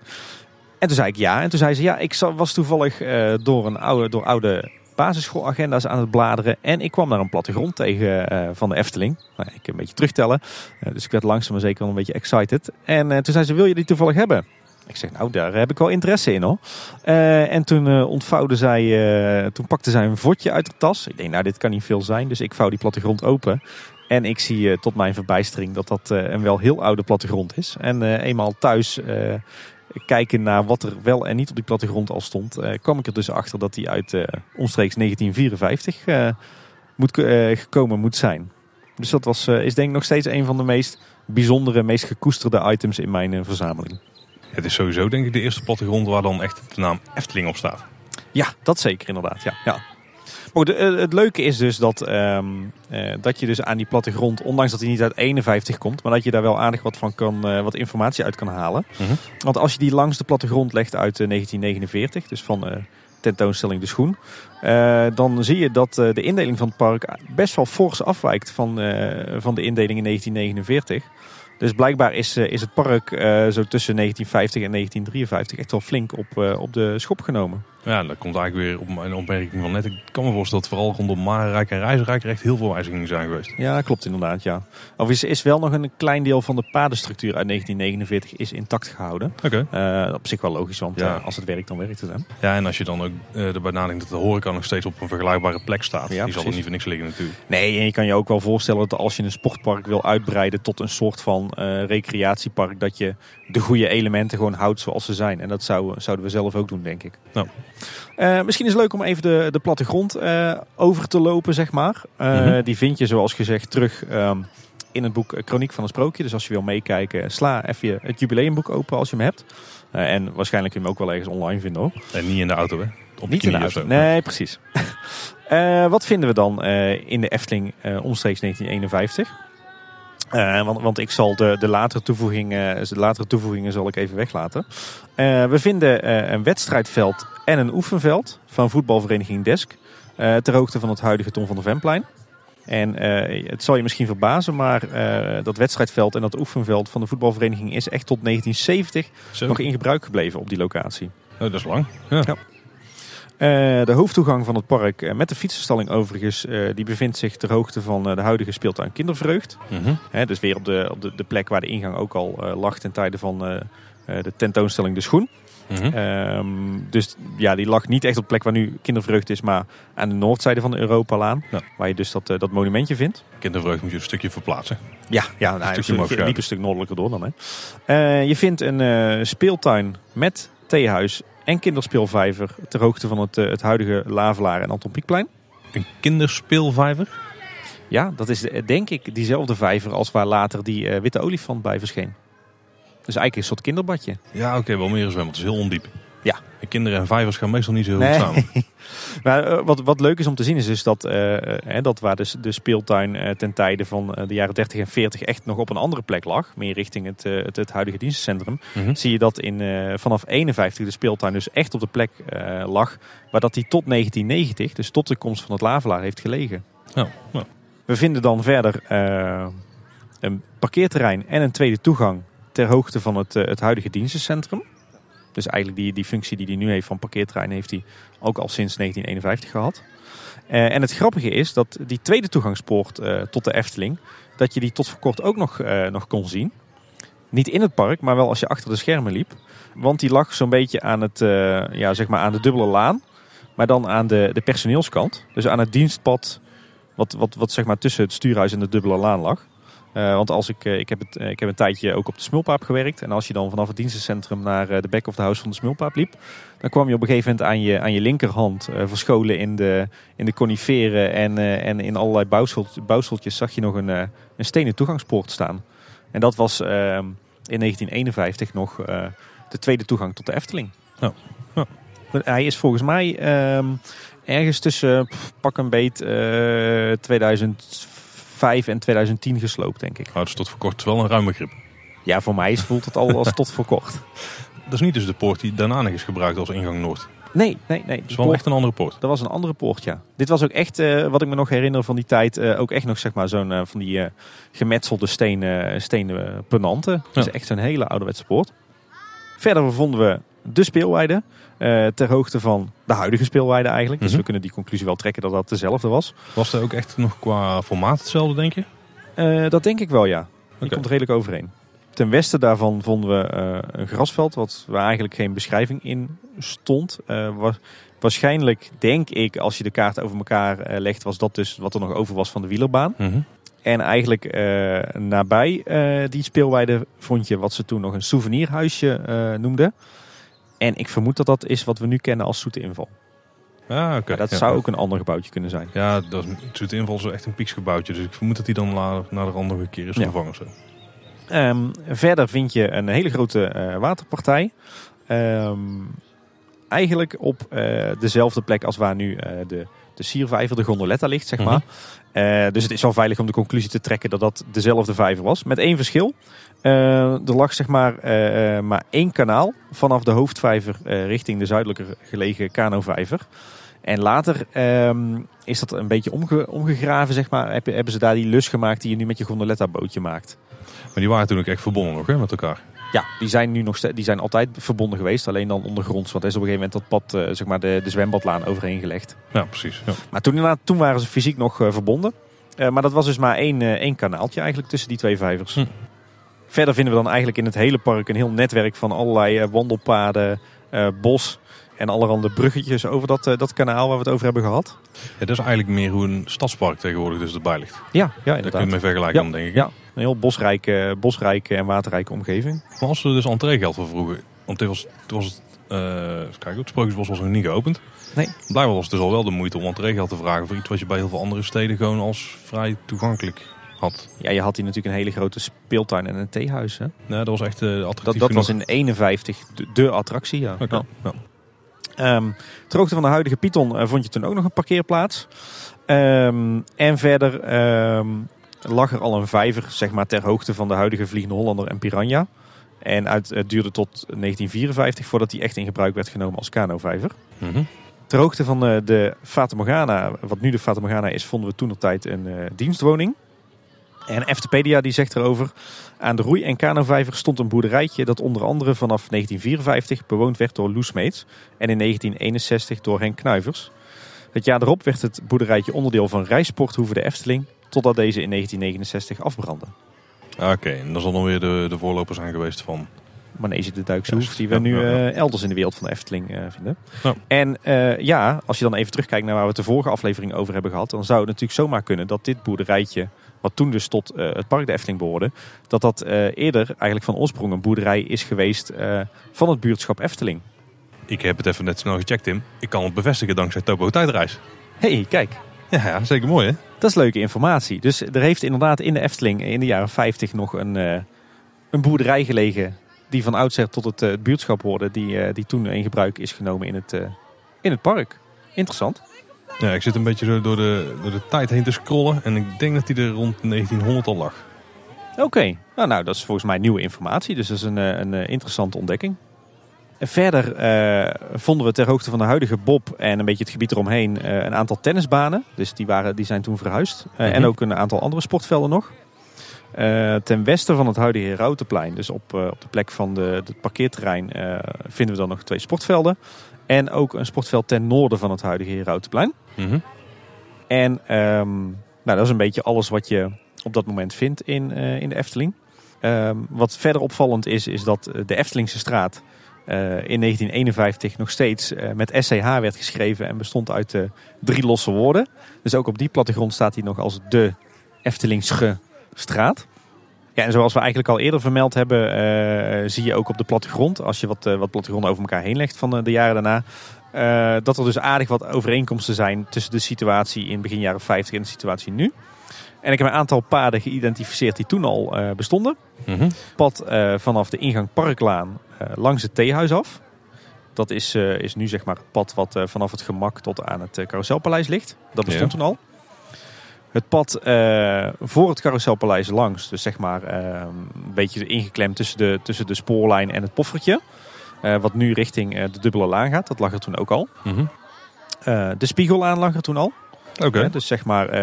En toen zei ik ja. En toen zei ze ja, ik was toevallig door, een oude, door oude basisschoolagenda's aan het bladeren. En ik kwam daar een plattegrond tegen uh, van de Efteling. Nou, ik een beetje terugtellen. Uh, dus ik werd langzaam maar zeker wel een beetje excited. En uh, toen zei ze, wil je die toevallig hebben? Ik zeg, nou, daar heb ik wel interesse in hoor. en toen ontvouwde zij, toen pakte zij een vodje uit de tas. Ik denk, nou, dit kan niet veel zijn. Dus ik vouw die plattegrond open. En ik zie tot mijn verbijstering dat dat een wel heel oude plattegrond is. En eenmaal thuis kijken naar wat er wel en niet op die plattegrond al stond, uh, kwam ik er dus achter dat die uit uh, omstreeks 1954 uh, eh, moet, gekomen moet zijn. Dus dat was, is denk ik nog steeds een van de meest bijzondere, meest gekoesterde items in mijn verzameling. Het is sowieso denk ik de eerste plattegrond waar dan echt de naam Efteling op staat. Ja, dat zeker inderdaad. Ja, ja. Maar eh, het leuke is dus dat, ehm, eh, dat je dus aan die plattegrond, ondanks dat hij niet uit 51 komt, maar dat je daar wel aardig wat van kan, uh, wat informatie uit kan halen. Mhm. Want als je die langs de plattegrond legt uit 1949, dus van tentoonstelling De Schoen, dan zie je dat de indeling van het park best wel fors afwijkt van, van de indeling in 1949. Dus blijkbaar is, is het park zo tussen 1950 en 1953 echt wel flink op, op de schop genomen. Ja, dat komt eigenlijk weer op mijn opmerking van net. Ik kan me voorstellen dat vooral rondom Marenrijk en Reizenrijk echt heel veel wijzigingen zijn geweest. Ja, klopt inderdaad, ja. Of is, is wel nog een klein deel van de padenstructuur uit 1949 is intact gehouden. Oké. Uh, op zich wel logisch, want ja. uh, als het werkt, dan werkt het. Hè? Ja, en als je dan ook uh, erbij nadenkt dat de horeca nog steeds op een vergelijkbare plek staat. Ja, die zal er niet voor niks liggen natuurlijk. Nee, en je kan je ook wel voorstellen dat als je een sportpark wil uitbreiden tot een soort van recreatiepark, dat je de goede elementen gewoon houdt zoals ze zijn. En dat zou, zouden we zelf ook doen, denk ik. Nou. Uh, misschien is het leuk om even de, de plattegrond uh, over te lopen, zeg maar. Uh, mm -hmm. Die vind je, zoals gezegd, terug um, in het boek Chroniek van een Sprookje. Dus als je wil meekijken, sla even het jubileumboek open als je hem hebt. en waarschijnlijk kun je hem ook wel ergens online vinden hoor. En niet in de auto, hè? Op niet in de auto. Nee, precies. wat vinden we dan in de Efteling omstreeks 1951? Uh, want, want, ik zal de, de, latere toevoegingen, de latere toevoegingen zal ik even weglaten. Uh, we vinden uh, een wedstrijdveld en een oefenveld van voetbalvereniging Desk. ter hoogte van het huidige Tom van der Vemplein. En het zal je misschien verbazen, maar dat wedstrijdveld en dat oefenveld van de voetbalvereniging is echt tot 1970 Zo. nog in gebruik gebleven op die locatie. Oh, dat is lang. Ja. ja. Uh, de hoofdtoegang van het park uh, met de fietsenstalling overigens, uh, die bevindt zich ter hoogte van de huidige speeltuin Kindervreugd. -hmm. dus weer op, de, op de, de, plek waar de ingang ook al lag ten tijde van de tentoonstelling De Schoen. -hmm. um, dus ja, die lag niet echt op de plek waar nu Kindervreugd is, maar aan de noordzijde van de Europalaan. Ja. Waar je dus dat, dat monumentje vindt. Kindervreugd moet je een stukje verplaatsen. Ja, ja nou, een stukje liep een stuk noordelijker door dan. Hè. je vindt een speeltuin met theehuis en kinderspeelvijver ter hoogte van het, eh, het huidige Lavelaar en Anton Pieckplein. Een kinderspeelvijver? Ja, dat is eh, denk ik diezelfde vijver als waar later die uh, witte olifant bij verscheen. Dus eigenlijk een soort kinderbadje. Ja, oké, wel meer zwemmen. Het is heel ondiep. Ja. En kinderen en vijvers gaan meestal niet zo goed samen. maar uh, wat, wat leuk is om te zien is dus dat, uh, uh, dat waar de, de speeltuin ten tijde van de jaren 30 en 40 echt nog op een andere plek lag, meer richting het, het, het, huidige dienstencentrum, mm -hmm. zie je dat in, vanaf 51 de speeltuin dus echt op de plek lag waar dat die tot 1990, dus tot de komst van het Lavelaar, heeft gelegen. Oh. We vinden dan verder een parkeerterrein en een tweede toegang ter hoogte van het, het huidige dienstencentrum. Dus eigenlijk die, die functie die hij nu heeft van parkeerterrein heeft hij ook al sinds 1951 gehad. Uh, en het grappige is dat die tweede toegangspoort uh, tot de Efteling, dat je die tot voor kort ook nog, uh, nog kon zien. Niet in het park, maar wel als je achter de schermen liep. Want die lag zo'n beetje aan, het, ja, zeg maar aan de dubbele laan, maar dan aan de, de personeelskant. Dus aan het dienstpad Wat, wat, wat zeg maar tussen het stuurhuis en de dubbele laan lag. Eh, want als ik, eh, ik, heb het, eh, ik heb een tijdje ook op de Smulpaap gewerkt. En als je dan vanaf het dienstencentrum naar de back of the house van de Smulpaap liep. Dan kwam je op een gegeven moment aan je, aan je linkerhand verscholen in de, in de coniferen. En, en in allerlei bouwseltjes zag je nog een, een stenen toegangspoort staan. En dat was ehm, in 1951 nog de tweede toegang tot de Efteling. Ja. Hij is volgens mij ehm, ergens tussen pak een beet 2005 en 2010 gesloopt, denk ik. Nou, dus tot voor kort wel een ruime grip. Ja, voor mij voelt het al als tot voor kort. Dat is niet dus de poort die daarna nog is gebruikt als ingang Noord. Nee, nee, nee. Het is wel echt een andere poort. Dat was een andere poort, ja. Dit was ook echt, uh, wat ik me nog herinner van die tijd, uh, ook echt nog zeg maar zo'n uh, van die gemetselde stenen, stenen penanten. Dus echt zo'n hele ouderwetse poort. Verder vonden we de speelweide. Uh, ter hoogte van de huidige speelweide eigenlijk. Dus mhm. we kunnen die conclusie wel trekken dat dat dezelfde was. Was er ook echt nog qua formaat hetzelfde, denk je? Uh, dat denk ik wel, ja. Die komt redelijk overeen. Ten westen daarvan vonden we uh, een grasveld, wat waar eigenlijk geen beschrijving in stond. Was, waarschijnlijk, denk ik, als je de kaart over elkaar legt, was dat dus wat er nog over was van de wielerbaan. Mhm. En eigenlijk nabij die speelweide vond je wat ze toen nog een souvenirhuisje noemden. En ik vermoed dat dat is wat we nu kennen als zoete inval. Ja, oké. dat zou ook een ander gebouwtje kunnen zijn. Ja, dat is, zoete inval is echt een pieksgebouwtje. Dus ik vermoed dat die dan naar de andere keer is vervangen. Zo. Ehm, verder vind je een hele grote uh, waterpartij. Ehm, eigenlijk op uh, dezelfde plek als waar nu uh, de, de siervijver, de gondoletta ligt, zeg maar. Mhm. dus het is wel veilig om de conclusie te trekken dat dat dezelfde vijver was. Met één verschil. Uh, er lag zeg maar, uh, maar één kanaal vanaf de hoofdvijver richting de zuidelijker gelegen Kanovijver. En later ehm, is dat een beetje omge omgegraven, zeg maar. Heb, hebben ze daar die lus gemaakt die je nu met je gondoletta bootje maakt. Maar die waren toen ook echt verbonden nog hè, met elkaar? Ja, die zijn nu nog die zijn altijd verbonden geweest, alleen dan ondergronds. Want er is op een gegeven moment dat pad, zeg maar de, de zwembadlaan overheen gelegd. Ja, precies. Ja. Maar toen, toen waren ze fysiek nog verbonden. maar dat was dus maar één, één kanaaltje eigenlijk tussen die twee vijvers. Hm. Verder vinden we dan eigenlijk in het hele park een heel netwerk van allerlei eh, wandelpaden, eh, bos en allerhande bruggetjes over dat, eh, dat kanaal waar we het over hebben gehad. Ja, dat is eigenlijk meer hoe een stadspark tegenwoordig dus erbij ligt. Ja, ja inderdaad. Daar kun je mee vergelijken dan, denk ik. Ja, een heel bosrijke, bosrijke en waterrijke omgeving. Maar als we dus entreegeld voor vroegen, want het was, het was uh, kijk, het Sprookjesbos was nog niet geopend. Nee. Blijkbaar was het dus al wel de moeite om entreegeld te vragen voor iets wat je bij heel veel andere steden gewoon als vrij toegankelijk ja, je had hier natuurlijk een hele grote speeltuin en een theehuis. Hè? Nee, dat was echt uh, attractief. Dat, dat was in 51 de, attractie, ja. Okay. ja. Um, ter hoogte van de huidige Python uh, vond je toen ook nog een parkeerplaats. Um, en verder um, lag er al een vijver zeg maar, ter hoogte van de huidige Vliegende Hollander en Piranha. En uit, het duurde tot 1954 voordat die echt in gebruik werd genomen als kanovijver. Mm -hmm. Ter hoogte van de Fata Morgana, wat nu de Fata Morgana is, vonden we toen op tijd een uh, dienstwoning. En Eftepedia die zegt erover, aan de roei- en kanovijver stond een boerderijtje dat onder andere vanaf 1954 bewoond werd door Loesmeets en in 1961 door Henk Knuivers. Het jaar erop werd het boerderijtje onderdeel van Rijsporthoeve de Efteling, totdat deze in 1969 afbrandde. Ah, oké, en dat zal dan weer de, de voorlopers zijn geweest van... Manege de Duiksoef, die we nu uh, elders in de wereld van de Efteling uh, vinden. En uh, ja, als je dan even terugkijkt naar waar we het de vorige aflevering over hebben gehad, dan zou het natuurlijk zomaar kunnen dat dit boerderijtje wat toen dus tot uh, het park de Efteling behoorde, dat dat uh, eerder eigenlijk van oorsprong een boerderij is geweest uh, van het buurtschap Efteling. Ik heb het even net snel gecheckt, Tim. Ik kan het bevestigen dankzij Topo Tijdreis. hey, kijk. Ja, ja, zeker mooi hè? Dat is leuke informatie. Dus er heeft inderdaad in de Efteling in de jaren 50 nog een, een boerderij gelegen die van oudsher tot het, het buurtschap hoorde, die, die toen in gebruik is genomen in het, in het park. Interessant. Ja, ik zit een beetje zo door de, door de tijd heen te scrollen. En ik denk dat hij er rond 1900 al lag. Oké, nou, nou dat is volgens mij nieuwe informatie. Dus dat is een, eh, een eh, interessante ontdekking. verder uh, vonden we ter hoogte van de huidige Bob en een beetje het gebied eromheen uh, een aantal tennisbanen. Dus die, waren, die zijn toen verhuisd. Uh, En ook een aantal andere sportvelden nog. ten westen van het huidige Herautenplein, dus op, op de plek van de, het parkeerterrein, vinden we dan nog twee sportvelden. En ook een sportveld ten noorden van het huidige Herautenplein. Mm En um, nou, dat is een beetje alles wat je op dat moment vindt in, uh, in de Efteling. Um, wat verder opvallend is, is dat de Eftelingse straat in 1951 nog steeds met SCH werd geschreven en bestond uit drie losse woorden. Dus ook op die plattegrond staat hij nog als de Eftelingsche straat. Ja, en zoals we eigenlijk al eerder vermeld hebben, zie je ook op de plattegrond, als je wat, wat plattegronden over elkaar heen legt van de jaren daarna, dat er dus aardig wat overeenkomsten zijn tussen de situatie in begin jaren 50 en de situatie nu. En ik heb een aantal paden geïdentificeerd die toen al bestonden. Mhm. Pad vanaf de ingang Parklaan langs het theehuis af. Dat is, is nu zeg maar het pad wat vanaf het gemak tot aan het Carouselpaleis ligt. Dat bestond toen al. Het pad voor het Carouselpaleis langs, dus zeg maar een beetje ingeklemd tussen de, tussen de spoorlijn en het poffertje. wat nu richting de dubbele laan gaat, dat lag er toen ook al. Mhm. de spiegellaan lag er toen al. Oké. dus zeg maar,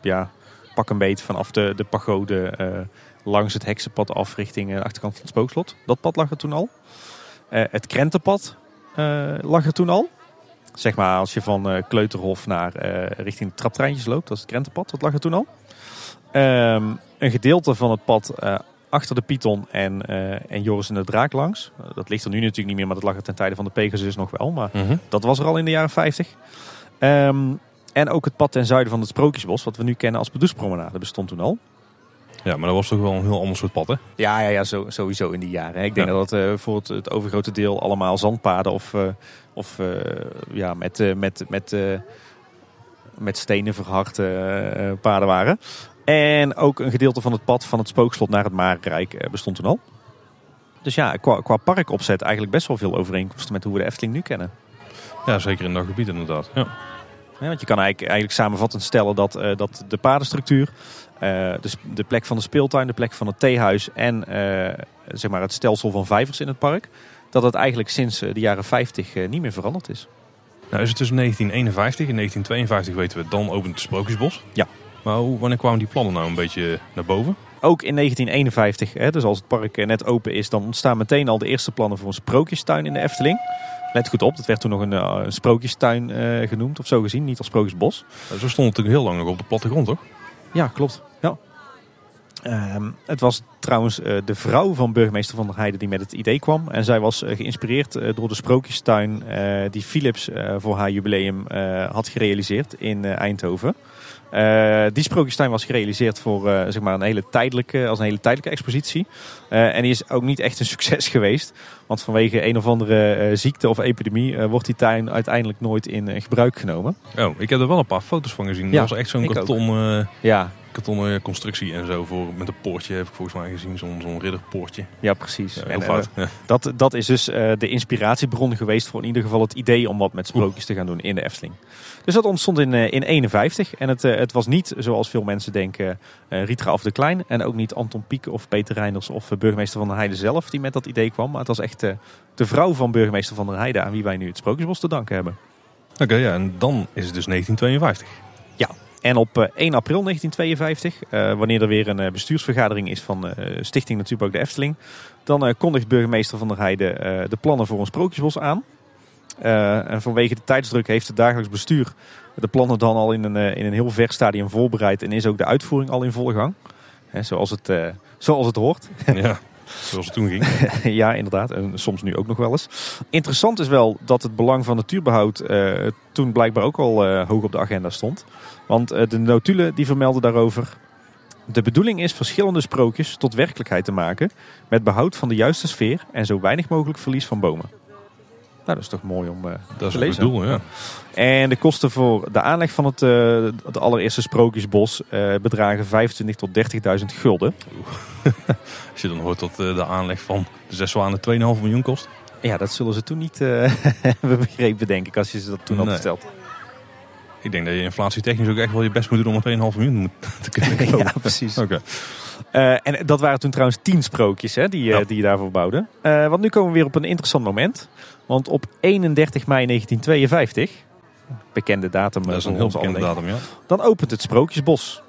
ja, pak een beet vanaf de, de pagode eh, langs het heksenpad af richting de achterkant van het spookslot. Dat pad lag er toen al. Eh, het krentenpad eh, lag er toen al. Zeg maar als je van Kleuterhof naar richting de traptreintjes loopt, dat is het krentenpad, dat lag er toen al. Ehm, een gedeelte van het pad achter de Python en, en Joris en de Draak langs. dat ligt er nu natuurlijk niet meer, maar dat lag er ten tijde van de Pegasus nog wel. Maar Mhm. dat was er al in de jaren 50. En ook het pad ten zuiden van het Sprookjesbos, wat we nu kennen als Bedoespromenade, bestond toen al. Ja, maar dat was toch wel een heel ander soort pad, hè? Ja, ja, ja zo, sowieso in die jaren. Ik denk Ja. dat het uh, voor het, het, overgrote deel allemaal zandpaden of, uh, of uh, ja, met, met, met, met stenen verharde paden waren. En ook een gedeelte van het pad van het spookslot naar het Marenrijk bestond toen al. Dus ja, qua, qua parkopzet eigenlijk best wel veel overeenkomsten met hoe we de Efteling nu kennen. Ja, zeker in dat gebied inderdaad. Ja. Ja, want je kan eigenlijk, eigenlijk samenvattend stellen dat, uh, dat de padenstructuur, uh, dus de plek van de speeltuin, de plek van het theehuis en uh, zeg maar het stelsel van vijvers in het park, dat het eigenlijk sinds de jaren 50 niet meer veranderd is. Nou is het tussen 1951 en 1952 weten we, dan opent het Sprookjesbos. Ja. Maar hoe, wanneer kwamen die plannen nou een beetje naar boven? Ook in 1951, hè, dus als het park net open is, dan ontstaan meteen al de eerste plannen voor een sprookjestuin in de Efteling. Let goed op, dat werd toen nog een, uh, een sprookjestuin uh, genoemd of zo gezien, niet als sprookjesbos. Zo stond het natuurlijk heel lang nog op de plattegrond, toch? Ja, klopt. Ja. Um, het was trouwens uh, de vrouw van burgemeester Van der Heijden die met het idee kwam. En zij was geïnspireerd door de sprookjestuin die Philips voor haar jubileum had gerealiseerd in Eindhoven. Die sprookjestuin was gerealiseerd voor zeg maar een hele tijdelijke, als een hele tijdelijke expositie. En die is ook niet echt een succes geweest. Want vanwege een of andere ziekte of epidemie wordt die tuin uiteindelijk nooit in gebruik genomen. Oh, ik heb er wel een paar foto's van gezien. Ja, dat was echt zo'n karton, ja. Kartonnen constructie en zo. Voor, met een poortje heb ik volgens mij gezien. Zo'n zo'n ridderpoortje. Ja, precies. Ja, en, fout. Ja. dat, dat is dus de inspiratiebron geweest voor in ieder geval het idee om wat met sprookjes te gaan doen in de Efteling. Dus dat ontstond in, uh, in 51. En het, het was niet, zoals veel mensen denken, Ritra of de Klein. En ook niet Anton Pieck of Peter Reiners of burgemeester van der Heijden zelf die met dat idee kwam. Maar het was echt de vrouw van burgemeester van der Heijden aan wie wij nu het Sprookjesbos te danken hebben. Oké, okay, ja, en dan is het dus 1952. Ja, en op 1 april 1952, wanneer er weer een bestuursvergadering is van Stichting Natuurpark de Efteling, dan kondigt burgemeester van der Heijden de plannen voor een Sprookjesbos aan. En vanwege de tijdsdruk heeft het dagelijks bestuur de plannen dan al in een, in een heel ver stadium voorbereid. En is ook de uitvoering al in volle gang. He, zoals, het, uh, zoals het hoort. Ja, zoals het toen ging. ja, inderdaad. En soms nu ook nog wel eens. Interessant is wel dat het belang van natuurbehoud toen blijkbaar ook al hoog op de agenda stond. Want de notulen die vermelden daarover... De bedoeling is verschillende sprookjes tot werkelijkheid te maken... met behoud van de juiste sfeer en zo weinig mogelijk verlies van bomen. Nou, dat is toch mooi om uh, dat is te lezen. doel, ja. En de kosten voor de aanleg van het, uh, het allereerste sprookjesbos uh, bedragen 25 tot 30.000 gulden. Als je dan hoort dat de aanleg van de zes zwanen 2,5 miljoen kost. Ja, dat zullen ze toen niet hebben begrepen, denk ik, als je ze dat toen Nee. had verteld. Ik denk dat je inflatietechnisch ook echt wel je best moet doen om een 2,5 miljoen moet- te kunnen kopen. ja, precies. Oké. Eh, en dat waren toen trouwens tien sprookjes hè, die, eh, Ja. die je daarvoor bouwde. Eh, want nu komen we weer op een interessant moment. Want op 31 mei 1952, bekende datum Dat is een heel bekende datum, ja. dan opent het Sprookjesbos.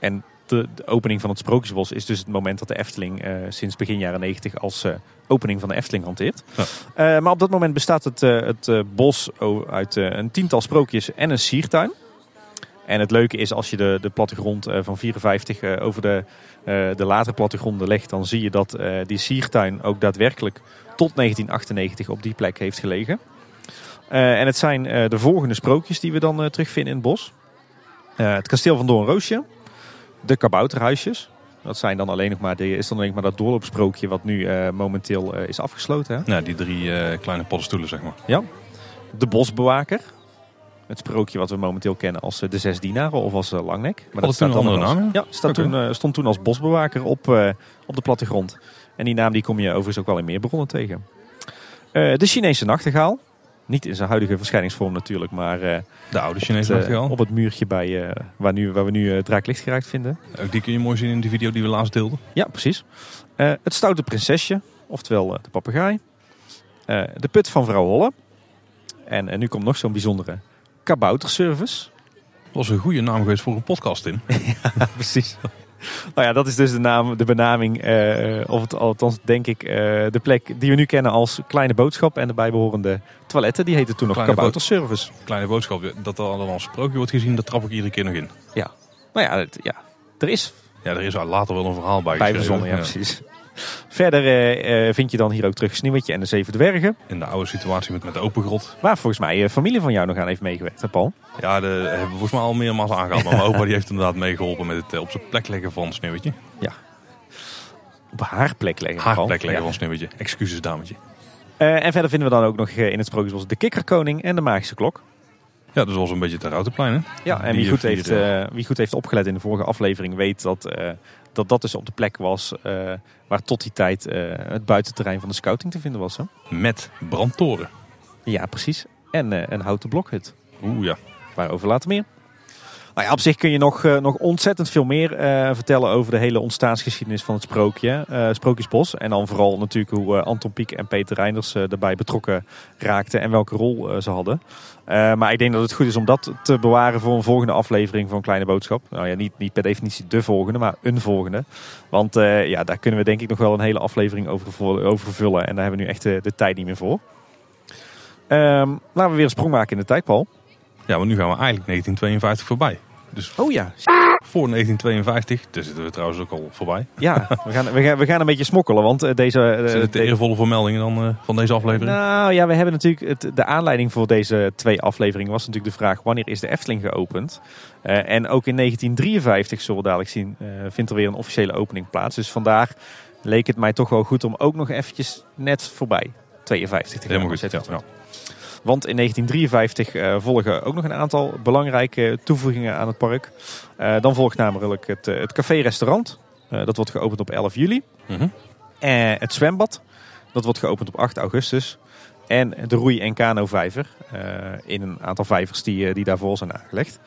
En de, de opening van het Sprookjesbos is dus het moment dat de Efteling eh, sinds begin jaren 90 als eh, opening van de Efteling hanteert. Ja. Eh, maar op dat moment bestaat het, het bos uit een tiental sprookjes en een siertuin. En het leuke is als je de, de plattegrond van 54 eh, over de, de latere plattegronden legt, dan zie je dat die siertuin ook daadwerkelijk tot 1998 op die plek heeft gelegen. En het zijn de volgende sprookjes die we dan terugvinden in het bos. Het kasteel van Doornroosje, de kabouterhuisjes. Dat zijn dan alleen nog maar, de, is dan alleen maar dat doorloopsprookje wat nu eh, momenteel eh, is afgesloten. Hè? Nou, die drie eh, kleine paddenstoelen, zeg maar. De bosbewaker. Het sprookje wat we momenteel kennen als de zes dienaren of als langnek. Maar het toen een andere als- naam, ja? Ja, staat toen, stond toen als bosbewaker op, op de plattegrond. En die naam die kom je overigens ook wel in meer bronnen tegen. De Chinese nachtegaal. Niet in zijn huidige verschijningsvorm natuurlijk, maar eh, De oude op, Chinese het, eh, op het muurtje bij, eh, waar, nu, waar we nu Draaklicht geraakt vinden. Ook die kun je mooi zien in die video die we laatst deelden. Ja, precies. Het stoute prinsesje, oftewel de papegaai. De put van vrouw Holle. En, en nu komt nog zo'n bijzondere kabouterservice. Dat was een goede naam geweest voor een podcast in. precies. Nou ja, dat is dus de, naam, de benaming, eh, of het, althans denk ik, eh, de plek die we nu kennen als Kleine Boodschap en de bijbehorende toiletten. Die heette toen nog Kleine kabouterservice. Kleine boodschap, dat er al een sprookje wordt gezien, dat trap ik iedere keer nog in. Nou ja, het- ja, er is Ja, er is later wel een verhaal bij bij verzonnen, ja, precies. Verder eh, eh, vind je dan hier ook terug Sneeuwwitje en de Zeven Dwergen. In de oude situatie met, met de open grot. Waar volgens mij eh, familie van jou nog aan heeft meegewerkt, hè Paul? Ja, de hebben we volgens mij al meermaals aangehaald. Maar mijn opa die heeft inderdaad meegeholpen met het op zijn plek leggen van Sneeuwwitje. Op haar plek leggen. Haar plek leggen Ja. van Sneeuwwitje. Excuses, dametje. En verder vinden we dan ook nog in het Sprookjesbos de Kikkerkoning en de Magische Klok. Ja, dus was een beetje ter Routenplein, hè? Ja, en wie goed, heeft, wie goed heeft opgelet in de vorige aflevering weet dat dat, dat dus op de plek was eh, waar tot die tijd eh, het buitenterrein van de scouting te vinden was. Hè? Met brandtoren. Ja, precies. En eh, een houten blokhut. Oeh ja. Waarover later meer. Nou op zich kun je nog, eh, nog ontzettend veel meer eh, vertellen over de hele ontstaansgeschiedenis van het sprookje, eh, Sprookjesbos. En dan vooral natuurlijk hoe Anton Pieck en Peter Reinders erbij betrokken raakten en welke rol ze hadden. Maar ik denk dat het goed is om dat te bewaren voor een volgende aflevering van Kleine Boodschap. Nou ja, niet, niet per definitie de volgende, maar een volgende. Want ja, daar kunnen we denk ik nog wel een hele aflevering over, over vullen. En daar hebben we nu echt de, tijd niet meer voor. Ehm, laten we weer een sprong maken in de tijd, Paul. Ja, maar nu gaan we eigenlijk 1952 voorbij. Dus Oh ja, voor 1952, daar zitten we trouwens ook al voorbij. Ja, we gaan, we gaan, we gaan een beetje smokkelen, want eh, deze... eh, Zijn het de eervolle vermeldingen dan eh, van deze aflevering? nou ja, we hebben natuurlijk... Het, de aanleiding voor deze twee afleveringen was natuurlijk de vraag... wanneer is de Efteling geopend? En ook in 1953, zullen we dadelijk zien... vindt er weer een officiële opening plaats. Dus vandaar leek het mij toch wel goed om ook nog eventjes net voorbij 52 te gaan. Helemaal goed. ja. Want in 1953 eh, volgen ook nog een aantal belangrijke toevoegingen aan het park. Eh, dan volgt namelijk het, eh, het café-restaurant. Dat wordt geopend op 11 juli. Mhm. Eh, het zwembad, dat wordt geopend op 8 augustus. En de roei- en kano-vijver, in een aantal vijvers die, die daarvoor zijn aangelegd.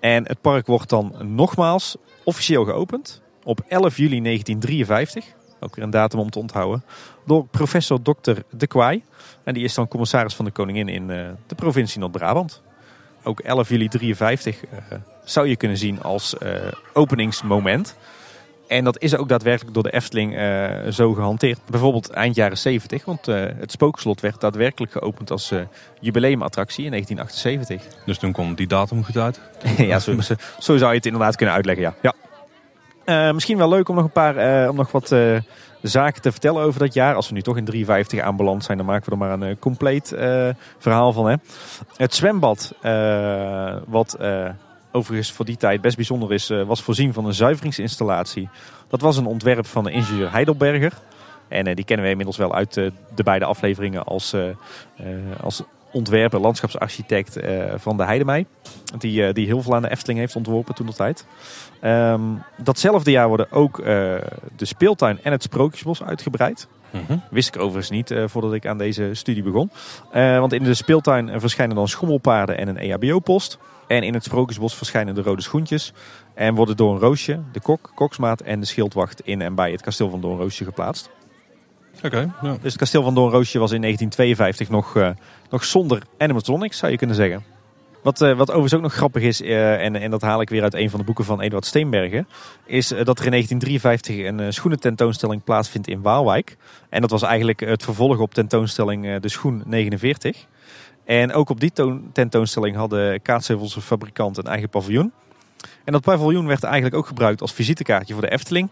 En het park wordt dan nogmaals officieel geopend op 11 juli 1953. Ook weer een datum om te onthouden. Door professor Dr. De Kwaai. En die is dan commissaris van de koningin in eh, de provincie Noord-Brabant. Ook 11 juli 53 eh, zou je kunnen zien als eh, openingsmoment. En dat is ook daadwerkelijk door de Efteling eh, zo gehanteerd. Bijvoorbeeld eind jaren 70, want het spookslot werd daadwerkelijk geopend als jubileumattractie in 1978. Dus toen kwam die datum goed uit. ja, zo, zo, zo zou je het inderdaad kunnen uitleggen, ja. ja. Misschien wel leuk om nog een paar, om nog wat zaken te vertellen over dat jaar. Als we nu toch in 53 aanbeland zijn, dan maken we er maar een eh, compleet eh, verhaal van. Hè. Het zwembad, eh, wat overigens voor die tijd best bijzonder is, was voorzien van een zuiveringsinstallatie. Dat was een ontwerp van de ingenieur Heidelberger. En die kennen we inmiddels wel uit de beide afleveringen als, als ontwerper, landschapsarchitect eh, van de Heidemei. Die, eh, die heel veel aan de Efteling heeft ontworpen toen de tijd. Ehm, datzelfde jaar worden ook eh, de speeltuin en het Sprookjesbos uitgebreid. Mhm. Wist ik overigens niet voordat ik aan deze studie begon. Want in de speeltuin verschijnen dan schommelpaarden en een EHBO-post. En in het Sprookjesbos verschijnen de rode schoentjes. En worden door een roosje, de kok, koksmaat en de schildwacht in en bij het kasteel van Doornroosje geplaatst. Ja. Dus het kasteel van Doornroosje was in 1952 nog, eh, nog zonder animatronics, zou je kunnen zeggen. Wat, eh, wat overigens ook nog grappig is, eh, en, en dat haal ik weer uit een van de boeken van Eduard Steenbergen, is dat er in 1953 een schoenententoonstelling plaatsvindt in Waalwijk. En dat was eigenlijk het vervolg op tentoonstelling De Schoen 49. En ook op die tentoonstelling hadden Kaatsheuvel's fabrikant een eigen paviljoen. En dat paviljoen werd eigenlijk ook gebruikt als visitekaartje voor de Efteling.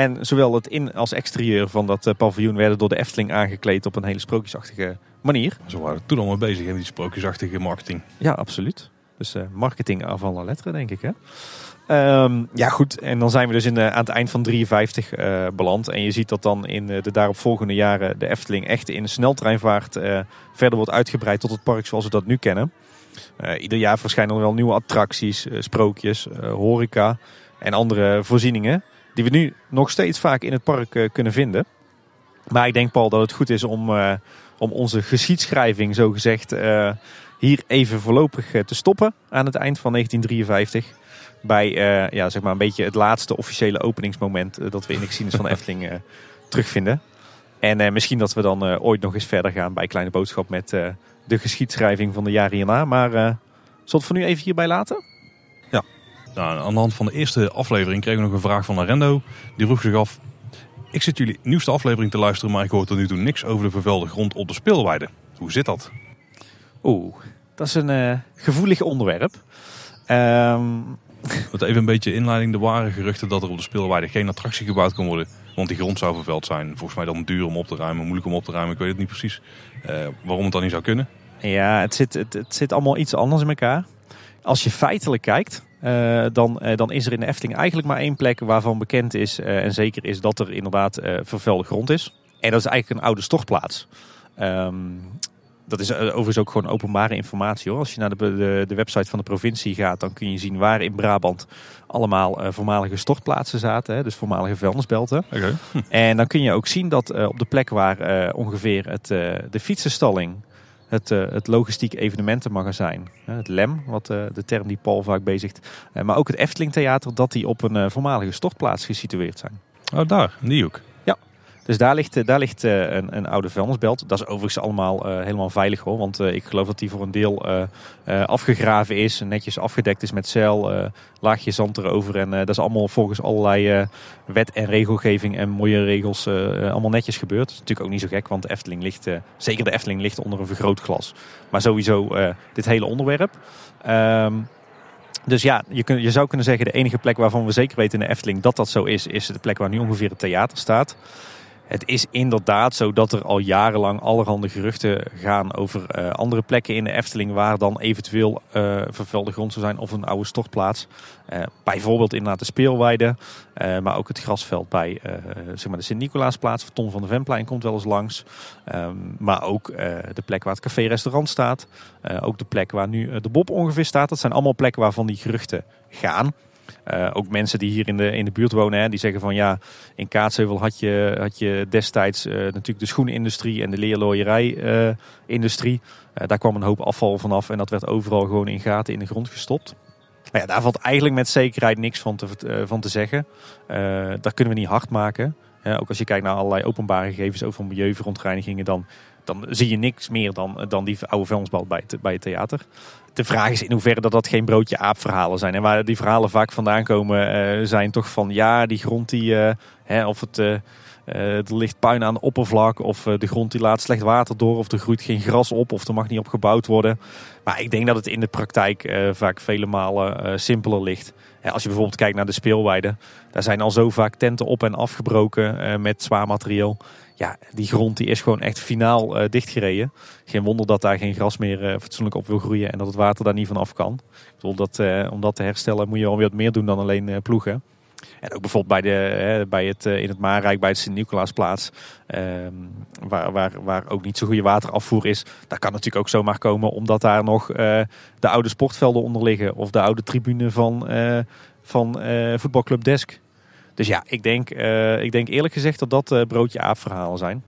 En zowel het in- als exterieur van dat eh, paviljoen werden door de Efteling aangekleed op een hele sprookjesachtige manier. Ze waren toen al mee bezig in die sprookjesachtige marketing. Ja, absoluut. Dus uh, marketing avant la lettre, denk ik. Hè? Um, ja, goed. En dan zijn we dus in de, aan het eind van 53 uh, beland. En je ziet dat dan in de daaropvolgende jaren de Efteling echt in sneltreinvaart uh, verder wordt uitgebreid tot het park zoals we dat nu kennen. Ieder jaar verschijnen er wel nieuwe attracties, sprookjes, horeca en andere voorzieningen. Die we nu nog steeds vaak in het park kunnen vinden. Maar ik denk, Paul, dat het goed is om, om onze geschiedschrijving, zo gezegd, hier even voorlopig te stoppen aan het eind van 1953 bij uh, ja, zeg maar een beetje het laatste officiële openingsmoment uh, dat we in de geschiedenis van de Efteling uh, terugvinden. En misschien dat we dan ooit nog eens verder gaan bij Kleine Boodschap met de geschiedschrijving van de jaren hierna. Maar zal het voor nu even hierbij laten? Nou, aan de hand van de eerste aflevering kregen we nog een vraag van Arendo. Die vroeg zich af, ik zit jullie nieuwste aflevering te luisteren, maar ik hoor tot nu toe niks over de vervuilde grond op de speelweide. Hoe zit dat? Oeh, dat is een gevoelig onderwerp. Um, wat even een beetje inleiding. Er waren geruchten dat er op de speelweide geen attractie gebouwd kon worden. Want die grond zou vervuild zijn. Volgens mij dan duur om op te ruimen, moeilijk om op te ruimen. Ik weet het niet precies uh, waarom het dan niet zou kunnen. Ja, het zit, het, het, zit allemaal iets anders in elkaar. Als je feitelijk kijkt, uh, dan, uh, dan is er in de Efteling eigenlijk maar één plek waarvan bekend is. en zeker is dat er inderdaad vervuilde grond is. En dat is eigenlijk een oude stortplaats. Um, dat is eh, overigens ook gewoon openbare informatie hoor. Als je naar de, de, de, website van de provincie gaat, dan kun je zien waar in Brabant allemaal voormalige stortplaatsen zaten. Hè, dus voormalige vuilnisbelten. Okay. Hm. En dan kun je ook zien dat op de plek waar ongeveer het, de fietsenstalling, het, het logistiek evenementenmagazijn, het LEM, wat de term die Paul vaak bezigt, maar ook het Efteling Theater, dat die op een voormalige stortplaats gesitueerd zijn. Oh, daar, in die hoek. Dus daar ligt, eh, daar ligt eh, een, een oude vuilnisbelt. Dat is overigens allemaal uh, helemaal veilig hoor. Want ik geloof dat die voor een deel afgegraven is. Netjes afgedekt is met zeil. laagje zand erover. En dat is allemaal volgens allerlei wet en regelgeving en mooie regels allemaal netjes gebeurd. Dat is natuurlijk ook niet zo gek. Want de Efteling ligt, zeker de Efteling ligt onder een vergrootglas. Maar sowieso dit hele onderwerp. Um, dus ja, je, kun, je zou kunnen zeggen de enige plek waarvan we zeker weten in de Efteling dat dat zo is, is de plek waar nu ongeveer het theater staat. Het is inderdaad zo dat er al jarenlang allerhande geruchten gaan over uh, andere plekken in de Efteling waar dan eventueel uh, vervuilde grond zou zijn of een oude stortplaats. Uh, bijvoorbeeld inderdaad de speelweide, maar ook het grasveld bij zeg maar de Sint-Nicolaasplaats. Ton van de Venplein komt wel eens langs. Um, maar ook de plek waar het café-restaurant staat. ook de plek waar nu de Bob ongeveer staat. Dat zijn allemaal plekken waarvan die geruchten gaan. Uh, ook mensen die hier in de, in de buurt wonen, hè, die zeggen van ja, in Kaatsheuvel had je, had je destijds uh, natuurlijk de schoenindustrie en de leerlooierij-industrie. Uh, daar kwam een hoop afval vanaf en dat werd overal gewoon in gaten in de grond gestopt. Maar ja, daar valt eigenlijk met zekerheid niks van te, van te zeggen. dat kunnen we niet hard maken. ook als je kijkt naar allerlei openbare gegevens over milieuverontreinigingen, dan, dan zie je niks meer dan, dan die oude vuilnisbal bij het, bij het theater de vraag is in hoeverre dat dat geen broodje aap verhalen zijn. En waar die verhalen vaak vandaan komen uh, zijn toch van ja, die grond die, uh, hè, of het, uh, er ligt puin aan de oppervlak, of de grond die laat slecht water door, of er groeit geen gras op, of er mag niet op gebouwd worden. Maar ik denk dat het in de praktijk vaak vele malen simpeler ligt. Als je bijvoorbeeld kijkt naar de speelweide, daar zijn al zo vaak tenten op en afgebroken met zwaar materieel ja, die grond die is gewoon echt finaal uh, dichtgereden. Geen wonder dat daar geen gras meer uh, fatsoenlijk op wil groeien en dat het water daar niet van af kan. Ik bedoel, dat, uh, om dat te herstellen moet je alweer wat meer doen dan alleen ploegen. En ook bijvoorbeeld bij, de, bij het, in het Maarrijk, bij het Sint-Nicolaasplaats, ehm, waar, waar, waar ook niet zo goede waterafvoer is. Daar kan natuurlijk ook zomaar komen omdat daar nog de oude sportvelden onder liggen. Of de oude tribune van, van voetbalclub Desk. Dus ja, ik denk, uh, ik denk eerlijk gezegd dat dat uh, broodje aap verhalen zijn.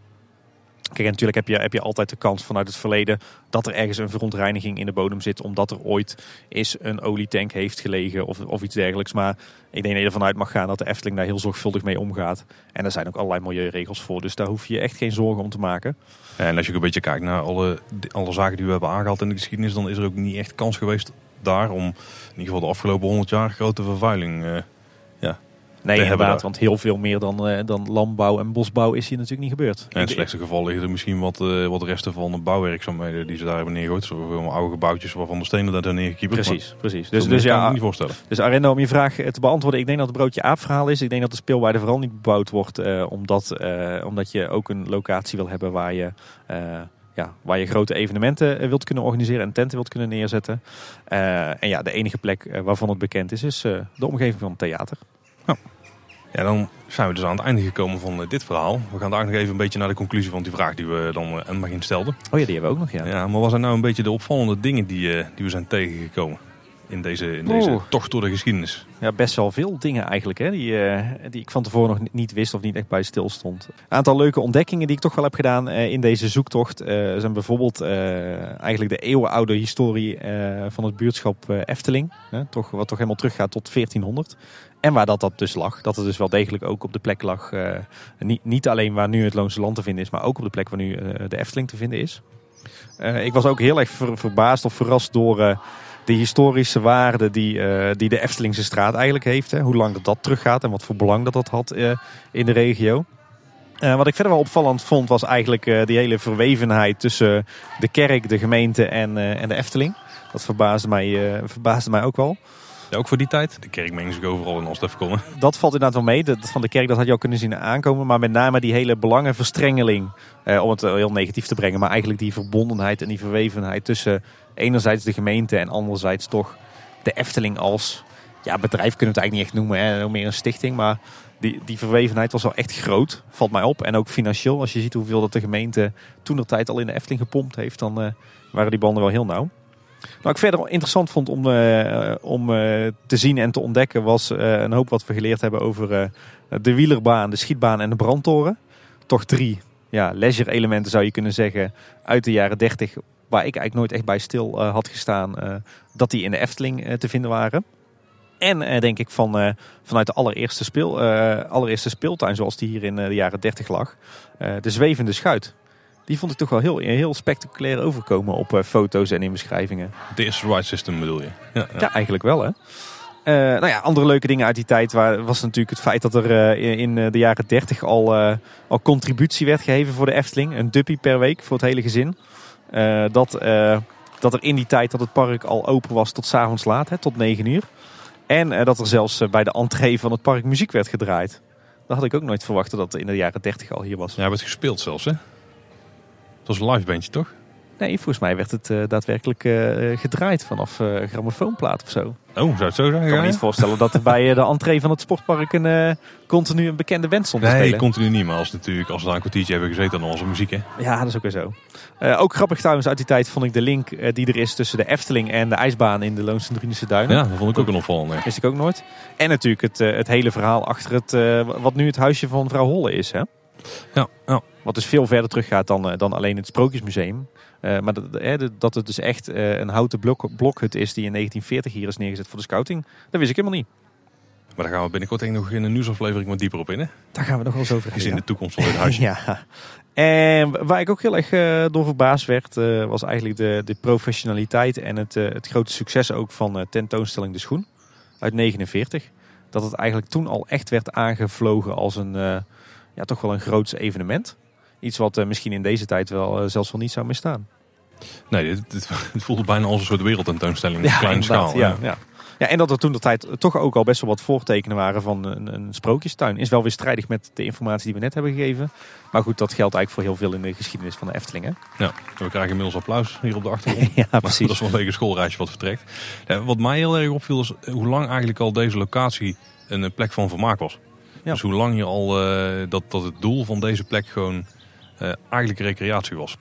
Kijk, natuurlijk heb je, heb je altijd de kans vanuit het verleden dat er ergens een verontreiniging in de bodem zit. Omdat er ooit is een olietank heeft gelegen of, of iets dergelijks. Maar ik denk dat je ervan uit mag gaan dat de Efteling daar heel zorgvuldig mee omgaat. En er zijn ook allerlei milieuregels voor. Dus daar hoef je echt geen zorgen om te maken. En als je ook een beetje kijkt naar alle, alle zaken die we hebben aangehaald in de geschiedenis. Dan is er ook niet echt kans geweest daar om in ieder geval de afgelopen 100 jaar grote vervuiling ja, Nee, inderdaad, want heel veel meer dan, eh, dan landbouw en bosbouw is hier natuurlijk niet gebeurd. En in het slechtste geval liggen er misschien wat, eh, wat resten van de bouwwerkzaamheden die ze daar hebben neergegooid. Zo veel oude gebouwtjes waarvan de stenen daar neergekieperd. Precies, precies. Dus, Dus, dus kan ik ja, niet voorstellen. Dus Arendo, om je vraag eh, te beantwoorden, ik denk dat het broodje aapverhaal is. Ik denk dat de speelwaarde vooral niet bebouwd wordt, omdat, omdat je ook een locatie wil hebben waar je, ja, waar je grote evenementen wilt kunnen organiseren en tenten wilt kunnen neerzetten. En ja, de enige plek waarvan het bekend is, is de omgeving van het theater. Ja, dan zijn we dus aan het einde gekomen van eh, dit verhaal. We gaan daar nog even een beetje naar de conclusie van die vraag die we dan eh, aan het begin stelden. Oh ja, die hebben we ook nog, ja. Ja, maar wat zijn nou een beetje de opvallende dingen die, eh, die we zijn tegengekomen in deze, in deze Oeh. tocht door de geschiedenis? Ja, best wel veel dingen eigenlijk, hè, die, die ik van tevoren nog ni- niet wist of niet echt bij stil stond. Een aantal leuke ontdekkingen die ik toch wel heb gedaan in deze zoektocht zijn bijvoorbeeld eigenlijk de eeuwenoude historie van het buurtschap Efteling. Hè, toch, wat toch helemaal teruggaat tot 1400. En waar dat, dat dus lag. Dat het dus wel degelijk ook op de plek lag. eh, niet, niet alleen waar nu het Loonse Land te vinden is, maar ook op de plek waar nu eh, de Efteling te vinden is. Eh, ik was ook heel erg ver- verbaasd of verrast door de historische waarde die, die de Eftelingse straat eigenlijk heeft. Hè. Hoe lang dat, dat teruggaat en wat voor belang dat dat had in de regio. Wat ik verder wel opvallend vond was eigenlijk die hele verwevenheid tussen de kerk, de gemeente en, en de Efteling. Dat verbaasde mij, verbaasde mij ook wel. Ja, ook voor die tijd. De kerk mengen zich overal in Oost komen. Dat valt inderdaad wel mee. Dat van de kerk dat had je al kunnen zien aankomen. Maar met name die hele belangenverstrengeling. Eh, om het eh, heel negatief te brengen. Maar eigenlijk die verbondenheid en die verwevenheid tussen enerzijds de gemeente en anderzijds toch de Efteling als ja, bedrijf kunnen we het eigenlijk niet echt noemen. Hè, meer een stichting. Maar die, die verwevenheid was wel echt groot. Valt mij op. En ook financieel. Als je ziet hoeveel dat de gemeente toen de tijd al in de Efteling gepompt heeft. Dan eh, waren die banden wel heel nauw. Wat ik verder interessant vond om, eh, om eh, te zien en te ontdekken was eh, een hoop wat we geleerd hebben over de wielerbaan, de schietbaan en de brandtoren. Toch drie ja, leisure elementen zou je kunnen zeggen uit de jaren 30 waar ik eigenlijk nooit echt bij stil had gestaan dat die in de Efteling te vinden waren. En denk ik van, vanuit de allereerste, speel, allereerste speeltuin zoals die hier in de jaren 30 lag. de zwevende schuit. Die vond ik toch wel heel, heel spectaculair overkomen op eh, foto's en in beschrijvingen. Het eerste ride system bedoel je? Ja, ja. Ja, eigenlijk wel hè. Eh, nou ja, andere leuke dingen uit die tijd waar, was natuurlijk het feit dat er eh, in, de jaren 30 al, al contributie werd gegeven voor de Efteling. Een duppie per week voor het hele gezin. Dat, dat er in die tijd dat het park al open was tot 's avonds laat, hè, tot 9 uur. En dat er zelfs bij de entree van het park muziek werd gedraaid. Dat had ik ook nooit verwacht dat dat in de jaren 30 al hier was. Hebt het gespeeld zelfs, hè? Het was een live bandje, toch? Nee, volgens mij werd het eh, daadwerkelijk eh, gedraaid vanaf eh grammofoonplaat of zo. Oh, zou het zo zijn? Ik kan me niet voorstellen dat er bij eh, de entree van het sportpark een, eh, continu een bekende band stond te Nee, spelen. continu niet. Maar als, natuurlijk, als we daar een kwartiertje hebben gezeten, dan was er muziek, hè? Ja, dat is ook weer zo. Eh, ook grappig trouwens uit die tijd vond ik de link eh, die er is tussen de Efteling en de ijsbaan in de Loonse Drunische Duinen. Ja, dat vond ik ook een opvallende. Wist ik ook nooit. En natuurlijk het, eh, het hele verhaal achter het, eh, wat nu het huisje van vrouw Holle is. Hè? Ja, ja. Wat dus veel verder teruggaat dan, eh, dan alleen het Sprookjesmuseum. Eh, maar dat, eh, dat- het dus echt eh, een houten blok, blokhut is die in 1940 hier is neergezet voor de scouting. Dat wist ik helemaal niet. Maar daar gaan we binnenkort denk ik nog in een nieuwsaflevering wat dieper op in, hè? Daar gaan we nog wel eens over hebben. Gezien ja. de toekomst van dit huisje. Ja. En waar ik ook heel erg door verbaasd werd, eh, was eigenlijk de, de professionaliteit en het, het grote succes ook van eh, tentoonstelling De Schoen uit 49. Dat het eigenlijk toen al echt werd aangevlogen als een, eh, ja, toch wel een groots evenement. Iets wat eh, misschien in deze tijd wel eh, zelfs wel niet zou misstaan. Nee, het voelde bijna als een soort wereldtentoonstelling. op kleine schaal. Ja, ja. ja, en dat er toen de tijd toch ook al best wel wat voortekenen waren van een, een sprookjestuin. Is wel weer strijdig met de informatie die we net hebben gegeven. Maar goed, dat geldt eigenlijk voor heel veel in de geschiedenis van de Efteling. Hè? Ja, we krijgen inmiddels applaus hier op de achtergrond. ja, Maar precies. dat is wel een een schoolreisje wat vertrekt. Ja, wat mij heel erg opviel is hoe lang eigenlijk al deze locatie een eh, plek van vermaak was. Ja. Dus hoe lang je al eh, dat, dat het doel van deze plek gewoon eh, eigenlijk recreatie was.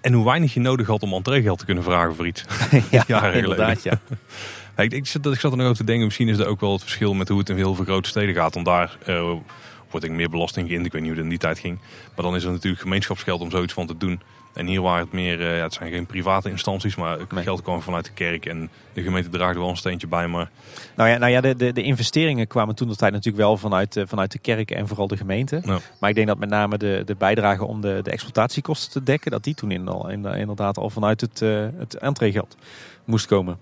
En hoe weinig je nodig had om entreegeld te kunnen vragen voor iets. ja, jaren inderdaad. Ja. Ja, ik, ik, zat, ik zat er nog over te denken, misschien is dat ook wel het verschil met hoe het in heel veel grote steden gaat. Want daar eh, wordt ik meer belasting geïnd. Ik weet niet hoe het in die tijd ging. Maar dan is er natuurlijk gemeenschapsgeld om zoiets van te doen. En hier waren het meer, eh, ja, het zijn geen private instanties, maar het Nee. geld kwam vanuit de kerk. En de gemeente draagde wel een steentje bij. Maar Nou ja, nou ja de, de, de investeringen kwamen toen de tijd natuurlijk wel vanuit, eh, vanuit de kerk en vooral de gemeente. Ja. Maar ik denk dat met name de, de bijdrage om de, de exploitatiekosten te dekken, dat die toen in, al, in- inderdaad al vanuit het, eh het entreegeld moest komen.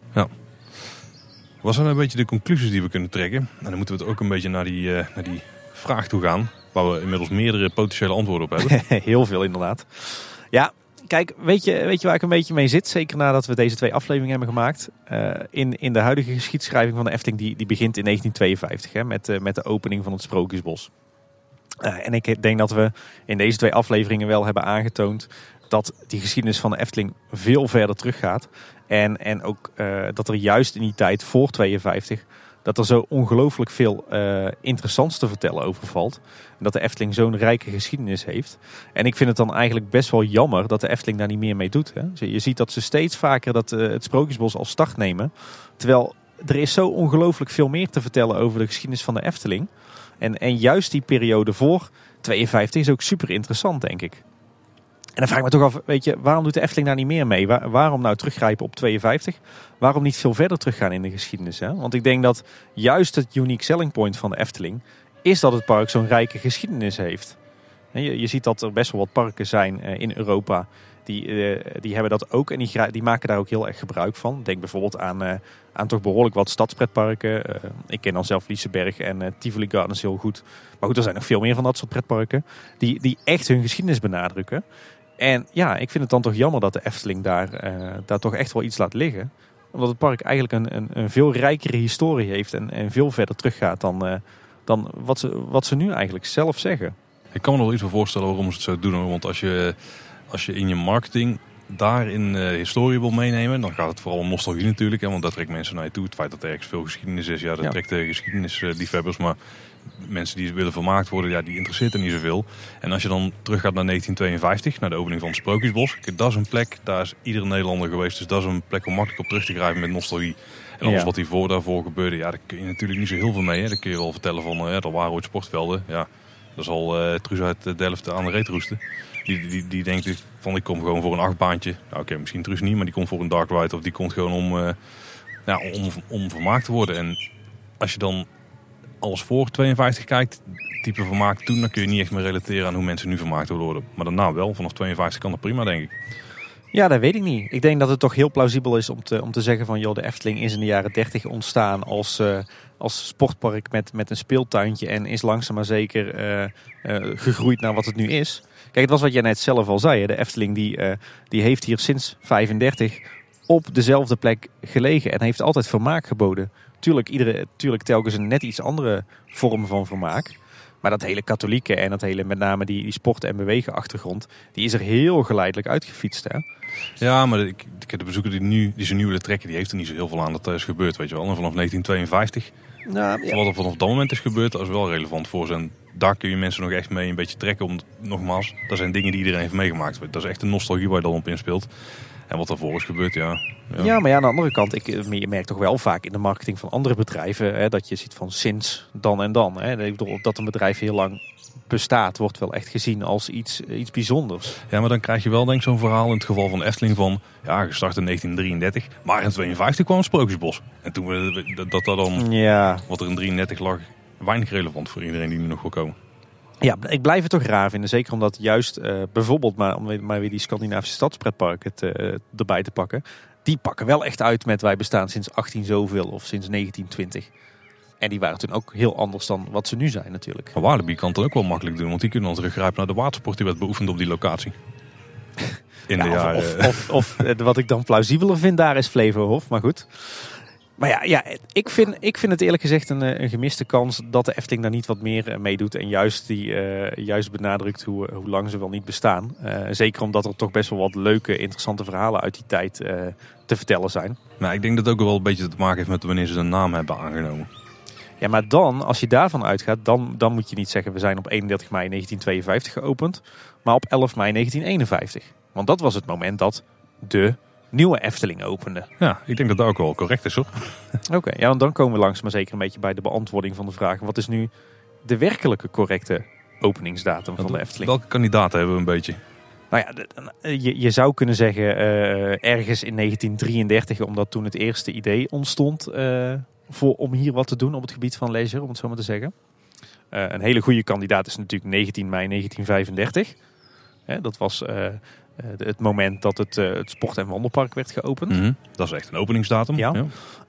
Wat zijn een beetje de conclusies die we kunnen trekken? En dan moeten we het ook een beetje naar die, uh, naar die vraag toe gaan. Waar we inmiddels meerdere potentiële antwoorden op hebben. Heel veel inderdaad. Ja, kijk, weet je, weet je waar ik een beetje mee zit? Zeker nadat we deze twee afleveringen hebben gemaakt. Uh, in, in de huidige geschiedschrijving van de Efteling, die, die begint in 1952 hè, met, uh, met de opening van het Sprookjesbos. Uh, en ik denk dat we in deze twee afleveringen wel hebben aangetoond dat die geschiedenis van de Efteling veel verder teruggaat. En, en ook dat er juist in die tijd voor 52 dat er zo ongelooflijk veel uh, interessants te vertellen over valt. Dat de Efteling zo'n rijke geschiedenis heeft. En ik vind het dan eigenlijk best wel jammer dat de Efteling daar niet meer mee doet. Hè. Je ziet dat ze steeds vaker dat, uh, het Sprookjesbos als start nemen. Terwijl er is zo ongelooflijk veel meer te vertellen over de geschiedenis van de Efteling. En, en juist die periode voor 52 is ook super interessant, denk ik. En dan vraag ik me toch af, weet je, waarom doet de Efteling daar niet meer mee? Waar, waarom nou teruggrijpen op 52? Waarom niet veel verder teruggaan in de geschiedenis? Hè? Want ik denk dat juist het unique selling point van de Efteling is dat het park zo'n rijke geschiedenis heeft. Je, je ziet dat er best wel wat parken zijn uh, in Europa die, uh, die hebben dat ook en die, die, maken daar ook heel erg gebruik van. Denk bijvoorbeeld aan, uh, aan toch behoorlijk wat stadspretparken. ik ken dan zelf Liseberg en Tivoli Gardens heel goed. Maar goed, er zijn nog veel meer van dat soort pretparken die, die echt hun geschiedenis benadrukken. En ja, ik vind het dan toch jammer dat de Efteling daar, uh, daar toch echt wel iets laat liggen. Omdat het park eigenlijk een, een, een veel rijkere historie heeft en, en veel verder teruggaat dan, uh, dan wat, ze, wat ze nu eigenlijk zelf zeggen. Ik kan me nog wel iets voor voorstellen waarom ze het zo doen. Want als je, als je in je marketing daarin uh, historie wil meenemen, dan gaat het vooral om nostalgie natuurlijk. Hè, want dat trekt mensen naar je toe. Het feit dat er ergens veel geschiedenis is, ja, dat ja. trekt de geschiedenisliefhebbers. Maar mensen die willen vermaakt worden, ja, die interesseert er niet zoveel. En als je dan teruggaat naar 1952, naar de opening van het Sprookjesbos. Dat is een plek, daar is iedere Nederlander geweest. Dus dat is een plek om makkelijk op terug te grijpen met nostalgie. En alles ja. wat hiervoor daarvoor gebeurde, ja, daar kun je natuurlijk niet zo heel veel mee. Hè. Daar kun je wel vertellen van, uh, er waren ooit sportvelden. Ja, dat is al uh, Truus uit Delft aan de reet roesten. Die, die, die denkt van, ik kom gewoon voor een achtbaantje. Nou, Oké, okay, misschien Truus niet, maar die komt voor een dark ride. Of die komt gewoon om, uh, ja, om, om vermaakt te worden. En als je dan alles voor 52 kijkt, type vermaak toen, dan kun je niet echt meer relateren aan hoe mensen nu vermaakt worden. Maar daarna wel, vanaf 52 kan dat prima, denk ik. Ja, dat weet ik niet. Ik denk dat het toch heel plausibel is om te, om te zeggen van... joh, de Efteling is in de jaren 30 ontstaan als, uh, als sportpark met, met een speeltuintje... en is langzaam maar zeker uh, uh, gegroeid naar wat het nu is. Kijk, het was wat jij net zelf al zei. Hè? De Efteling die, die heeft hier sinds 35 op dezelfde plek gelegen... en heeft altijd vermaak geboden. Tuurlijk, iedere, tuurlijk telkens een net iets andere vorm van vermaak. Maar dat hele katholieke en dat hele met name die, die sport- en bewegen achtergrond, die is er heel geleidelijk uitgefietst. Hè? Ja, maar ik, ik de bezoeker die, nu, die ze nu willen trekken, die heeft er niet zo heel veel aan dat is gebeurd. Weet je wel. En vanaf 1952, nou, ja. wat er vanaf dat moment is gebeurd, dat is wel relevant voor ze. En daar kun je mensen nog echt mee een beetje trekken. Om, nogmaals, dat zijn dingen die iedereen heeft meegemaakt. Dat is echt een nostalgie waar je dan op inspeelt. En wat ervoor is gebeurd, ja. ja. Ja, maar ja, aan de andere kant, ik, je merkt toch wel vaak in de marketing van andere bedrijven hè, dat je ziet van sinds dan en dan. Hè. Ik bedoel, dat een bedrijf heel lang bestaat, wordt wel echt gezien als iets, iets bijzonders. Ja, maar dan krijg je wel denk ik zo'n verhaal in het geval van Efteling van, ja, gestart in 1933, maar in 52 kwam Sprookjesbos. En toen we dat, dat dan, ja. wat er in 33 lag, weinig relevant voor iedereen die nu nog wil komen. Ja, ik blijf het toch raar vinden. Zeker omdat juist uh, bijvoorbeeld, maar om maar weer die Scandinavische stadspretparken uh, erbij te pakken. Die pakken wel echt uit met wij bestaan sinds 18 zoveel of sinds 1920. En die waren toen ook heel anders dan wat ze nu zijn natuurlijk. Maar Walibi kan het ook wel makkelijk doen. Want die kunnen dan teruggrijpen naar de watersport die werd beoefend op die locatie. In ja, de jaren... of, of, of, of, wat ik dan plausibeler vind daar is Flevohof. Maar goed. Maar ja, ja ik, vind, ik vind het eerlijk gezegd een, een gemiste kans dat de Efteling daar niet wat meer mee doet. En juist, die, uh, juist benadrukt hoe, hoe lang ze wel niet bestaan. Uh, zeker omdat er toch best wel wat leuke, interessante verhalen uit die tijd uh, te vertellen zijn. Nou, ik denk dat het ook wel een beetje te maken heeft met wanneer ze de naam hebben aangenomen. Ja, maar dan, als je daarvan uitgaat, dan, dan moet je niet zeggen we zijn op 31 mei 1952 geopend. Maar op 11 mei 1951. Want dat was het moment dat de nieuwe Efteling opende. Ja, ik denk dat dat ook wel correct is hoor. Oké, okay, ja, dan komen we langs maar zeker een beetje bij de beantwoording van de vraag. Wat is nu de werkelijke correcte openingsdatum van de Efteling? Welke kandidaten hebben we een beetje? Nou ja, je, je zou kunnen zeggen uh, ergens in 1933, omdat toen het eerste idee ontstond uh, voor, om hier wat te doen op het gebied van leisure, om het zo maar te zeggen. Uh, een hele goede kandidaat is natuurlijk 19 mei 1935. Hè, dat was het moment dat het, eh, het sport- en wandelpark werd geopend. Mhm. Dat is echt een openingsdatum. Ja.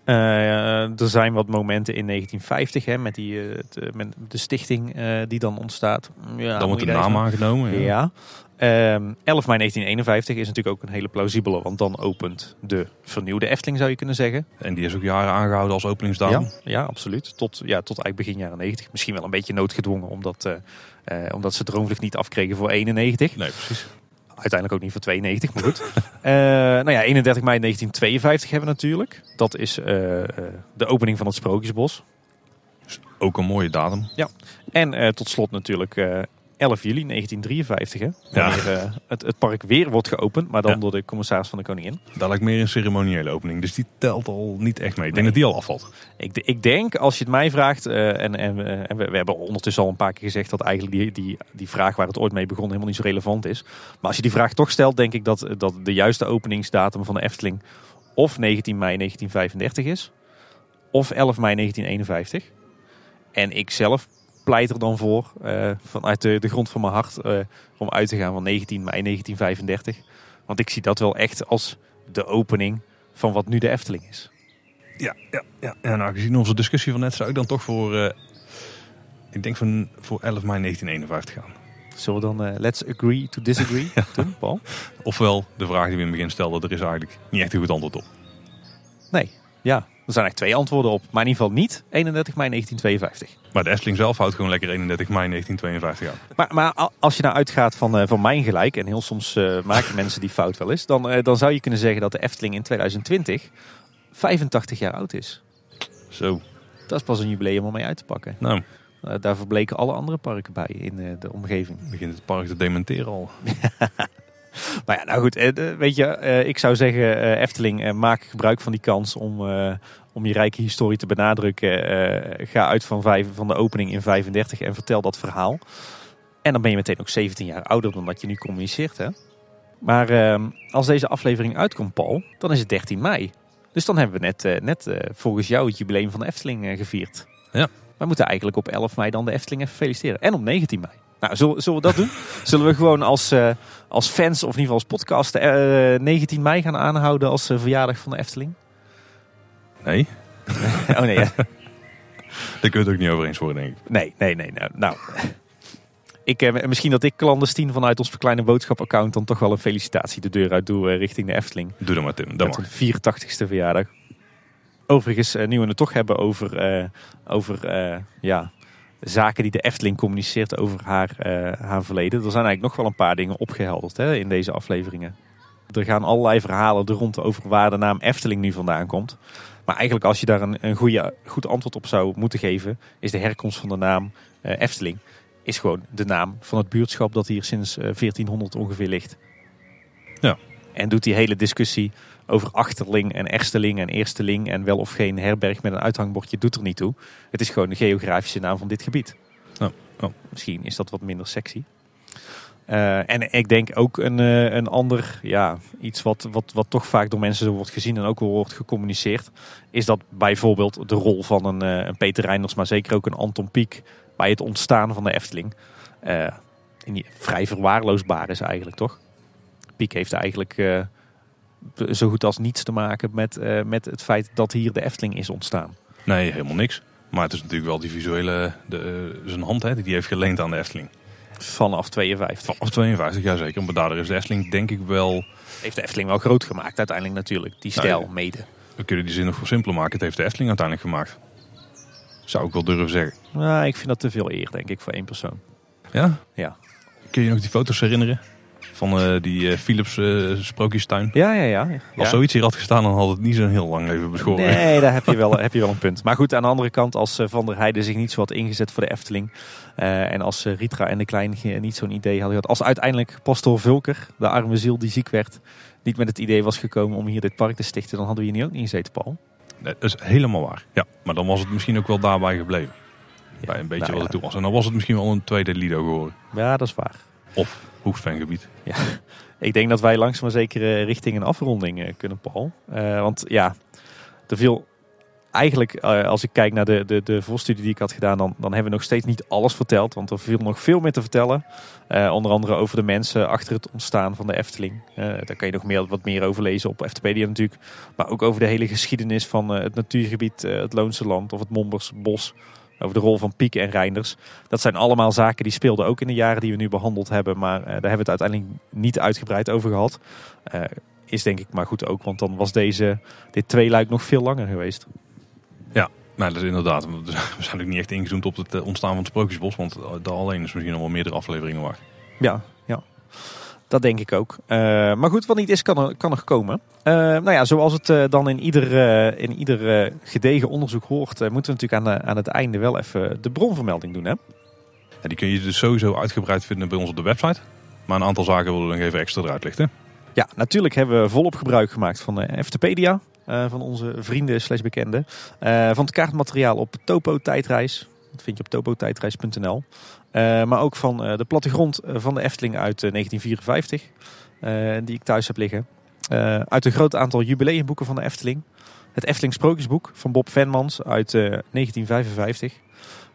Eh, er zijn wat momenten in 1950 hè, met, die, eh, eh, met de stichting eh, die dan ontstaat. Ja, Dan wordt de naam aangenomen. Ja. Ja. Ehm, 11 mei 1951 is natuurlijk ook een hele plausibele, want dan opent de vernieuwde Efteling, zou je kunnen zeggen. En die is ook jaren aangehouden als openingsdatum. Ja, ja, absoluut. Tot, ja, tot eigenlijk begin jaren 90. Misschien wel een beetje noodgedwongen, omdat, eh, eh, omdat ze Droomvlucht niet afkregen voor 91. Nee, precies. Uiteindelijk ook niet voor 92, maar goed. Eh, nou ja, 31 mei 1952 hebben we natuurlijk. Dat is eh, eh, de opening van het Sprookjesbos. Ook een mooie datum. En eh, tot slot natuurlijk 11 juli 1953, hè, Ja. eh, het, het park weer wordt geopend, maar dan Ja. door de commissaris van de Koningin. Daar lijkt meer een ceremoniële opening. Dus die telt al niet echt mee. Ik denk dat die al afvalt. Ik, ik denk, als je het mij vraagt, eh, en, en, eh, en we, we hebben ondertussen al een paar keer gezegd dat eigenlijk die, die, die vraag waar het ooit mee begon helemaal niet zo relevant is. Maar als je die vraag toch stelt, denk ik dat, dat de juiste openingsdatum van de Efteling of 19 mei 1935 is, of 11 mei 1951. En ik zelf pleit er dan voor, eh, vanuit de, de grond van mijn hart, eh, om uit te gaan van 19 mei 1935. Want ik zie dat wel echt als de opening van wat nu de Efteling is. Ja, ja, ja. En nou, gezien onze discussie van net zou ik dan toch voor... eh, ik denk van, voor 11 mei 1951 gaan. Zullen we dan let's agree to disagree doen, Paul? Ofwel, de vraag die we in het begin stelden, er is eigenlijk niet echt een goed antwoord op. Nee. Ja, er zijn eigenlijk twee antwoorden op. Maar in ieder geval niet 31 mei 1952. Maar de Efteling zelf houdt gewoon lekker 31 mei 1952 aan. Maar, maar als je nou uitgaat van, eh, van mijn gelijk, en heel soms eh, maken mensen die fout wel eens, dan, eh, dan zou je kunnen zeggen dat de Efteling in 2020 85 jaar oud is. Zo, Dat is pas een jubileum om mee uit te pakken. nou, daar verbleken alle andere parken bij in de omgeving. begint het park te dementeren al. Maar ja, nou goed, eh, weet je, eh, ik zou zeggen, eh, Efteling, maak gebruik van die kans om, om je rijke historie te benadrukken. Ga uit van, vijf, van de opening in 35 en vertel dat verhaal. En dan ben je meteen ook 17 jaar ouder dan dat je nu communiceert. Hè? Maar als deze aflevering uitkomt, Paul, dan is het 13 mei. Dus dan hebben we net, net volgens jou het jubileum van de Efteling gevierd. Ja. Wij moeten eigenlijk op 11 mei dan de Efteling even feliciteren. En op 19 mei. Nou, zullen, zullen we dat doen? Zullen we gewoon als, eh, als fans, of in ieder geval als podcast, eh, 19 mei gaan aanhouden als eh, verjaardag van de Efteling? Nee, oh nee, ja. daar kun je het ook niet over eens worden, denk ik. nee, nee, nee. Nou, nou. Ik, eh, misschien dat ik clandestien vanuit ons kleine boodschap-account dan toch wel een felicitatie de deur uit doe eh, richting de Efteling. Doe dat maar, Tim. Mag. een 84ste verjaardag. Overigens, eh, nu we het toch hebben over, eh, over eh, ja, zaken die de Efteling communiceert over haar, eh, haar verleden. Er zijn eigenlijk nog wel een paar dingen opgehelderd hè, in deze afleveringen. Er gaan allerlei verhalen er rond over waar de naam Efteling nu vandaan komt. Maar eigenlijk als je daar een, een goede, goed antwoord op zou moeten geven, is de herkomst van de naam eh, Efteling. Is gewoon de naam van het buurtschap dat hier sinds eh, 1400 ongeveer ligt. Ja. En doet die hele discussie over achterling en ersteling en eersteling en wel of geen herberg met een uithangbordje doet er niet toe. Het is gewoon de geografische naam van dit gebied. Ja. Misschien is dat wat minder sexy. Eh, en ik denk ook een, eh, een ander, ja, iets wat, wat, wat toch vaak door mensen zo wordt gezien en ook wel wordt gecommuniceerd, is dat bijvoorbeeld de rol van een, eh, een Peter Reinders, maar zeker ook een Anton Pieck bij het ontstaan van de Efteling vrij verwaarloosbaar is eigenlijk, toch? Pieck heeft eigenlijk zo goed als niets te maken met, eh, met het feit dat hier de Efteling is ontstaan. Nee, helemaal niks. Maar het is natuurlijk wel die visuele, de, eh, zijn hand hè, die hij heeft geleend aan de Efteling. Vanaf 52. Vanaf 52, ja zeker. Maar daardoor is de Efteling denk ik wel... Heeft de Efteling wel groot gemaakt uiteindelijk natuurlijk. Die stijl Ja, ja. mede. We kunnen die zin nog voor simpeler maken. Het heeft de Efteling uiteindelijk gemaakt. Zou ik wel durven zeggen. Nou, ik vind dat te veel eer, denk ik, voor één persoon. Ja? Ja. Kun je nog die foto's herinneren? Van eh, die eh, Philips eh, sprookjestuin. Ja, ja, ja. Als zoiets hier had gestaan, dan had het niet zo'n heel lang leven beschoren. Nee, daar heb je, wel, heb je wel een punt. Maar goed, aan de andere kant, als Van der Heijden zich niet zo had ingezet voor de Efteling. en als Ritra en de Klein niet zo'n idee hadden gehad. Als uiteindelijk Pastoor Vulker, de arme ziel die ziek werd, niet met het idee was gekomen om hier dit park te stichten. Dan hadden we hier nu ook niet gezeten, Paul. Dat is helemaal waar. Ja, maar dan was het misschien ook wel daarbij gebleven. Bij een beetje nou wat ja. het toen was. En dan was het misschien wel een tweede Lido geworden. Ja, dat is waar. Of hoefsfangebied. Ik denk dat wij langzaam maar zeker eh, richting een afronding eh, kunnen, Paul. Eh, want ja, er viel eigenlijk, als ik kijk naar de, de, de voorstudie die ik had gedaan, dan, dan hebben we nog steeds niet alles verteld. Want er viel nog veel meer te vertellen. Onder andere over de mensen achter het ontstaan van de Efteling. Daar kan je nog meer, wat meer over lezen op Eftepedia natuurlijk. Maar ook over de hele geschiedenis van het natuurgebied, het Loonse Land of het Mombersbos. Over de rol van Piek en Reinders. Dat zijn allemaal zaken die speelden ook in de jaren die we nu behandeld hebben. Maar daar hebben we het uiteindelijk niet uitgebreid over gehad. is denk ik maar goed ook, want dan was deze, dit tweeluik nog veel langer geweest. Nou, dat is inderdaad. We zijn ook niet echt ingezoomd op het eh, ontstaan van het Sprookjesbos. Want daar alleen is misschien nog wel meerdere afleveringen waard. Ja, ja. Dat denk ik ook. Uh, maar goed, wat niet is, kan er, kan er komen. Uh, nou ja, zoals het dan in ieder, in ieder gedegen onderzoek hoort, moeten we natuurlijk aan, aan het einde wel even de bronvermelding doen. Hè? Ja, die kun je dus sowieso uitgebreid vinden bij ons op de website. Maar een aantal zaken willen we nog even extra eruit lichten. Ja, natuurlijk hebben we volop gebruik gemaakt van de Eftepedia. Eh, van onze vrienden slash bekenden. Van het kaartmateriaal op Topo Tijdreis. Dat vind je op topotijdreis.nl. Uh, maar ook van de plattegrond van de Efteling uit 1954. die ik thuis heb liggen. uit een groot aantal jubileumboeken van de Efteling. Het Efteling Sprookjesboek van Bob Venmans uit 1955.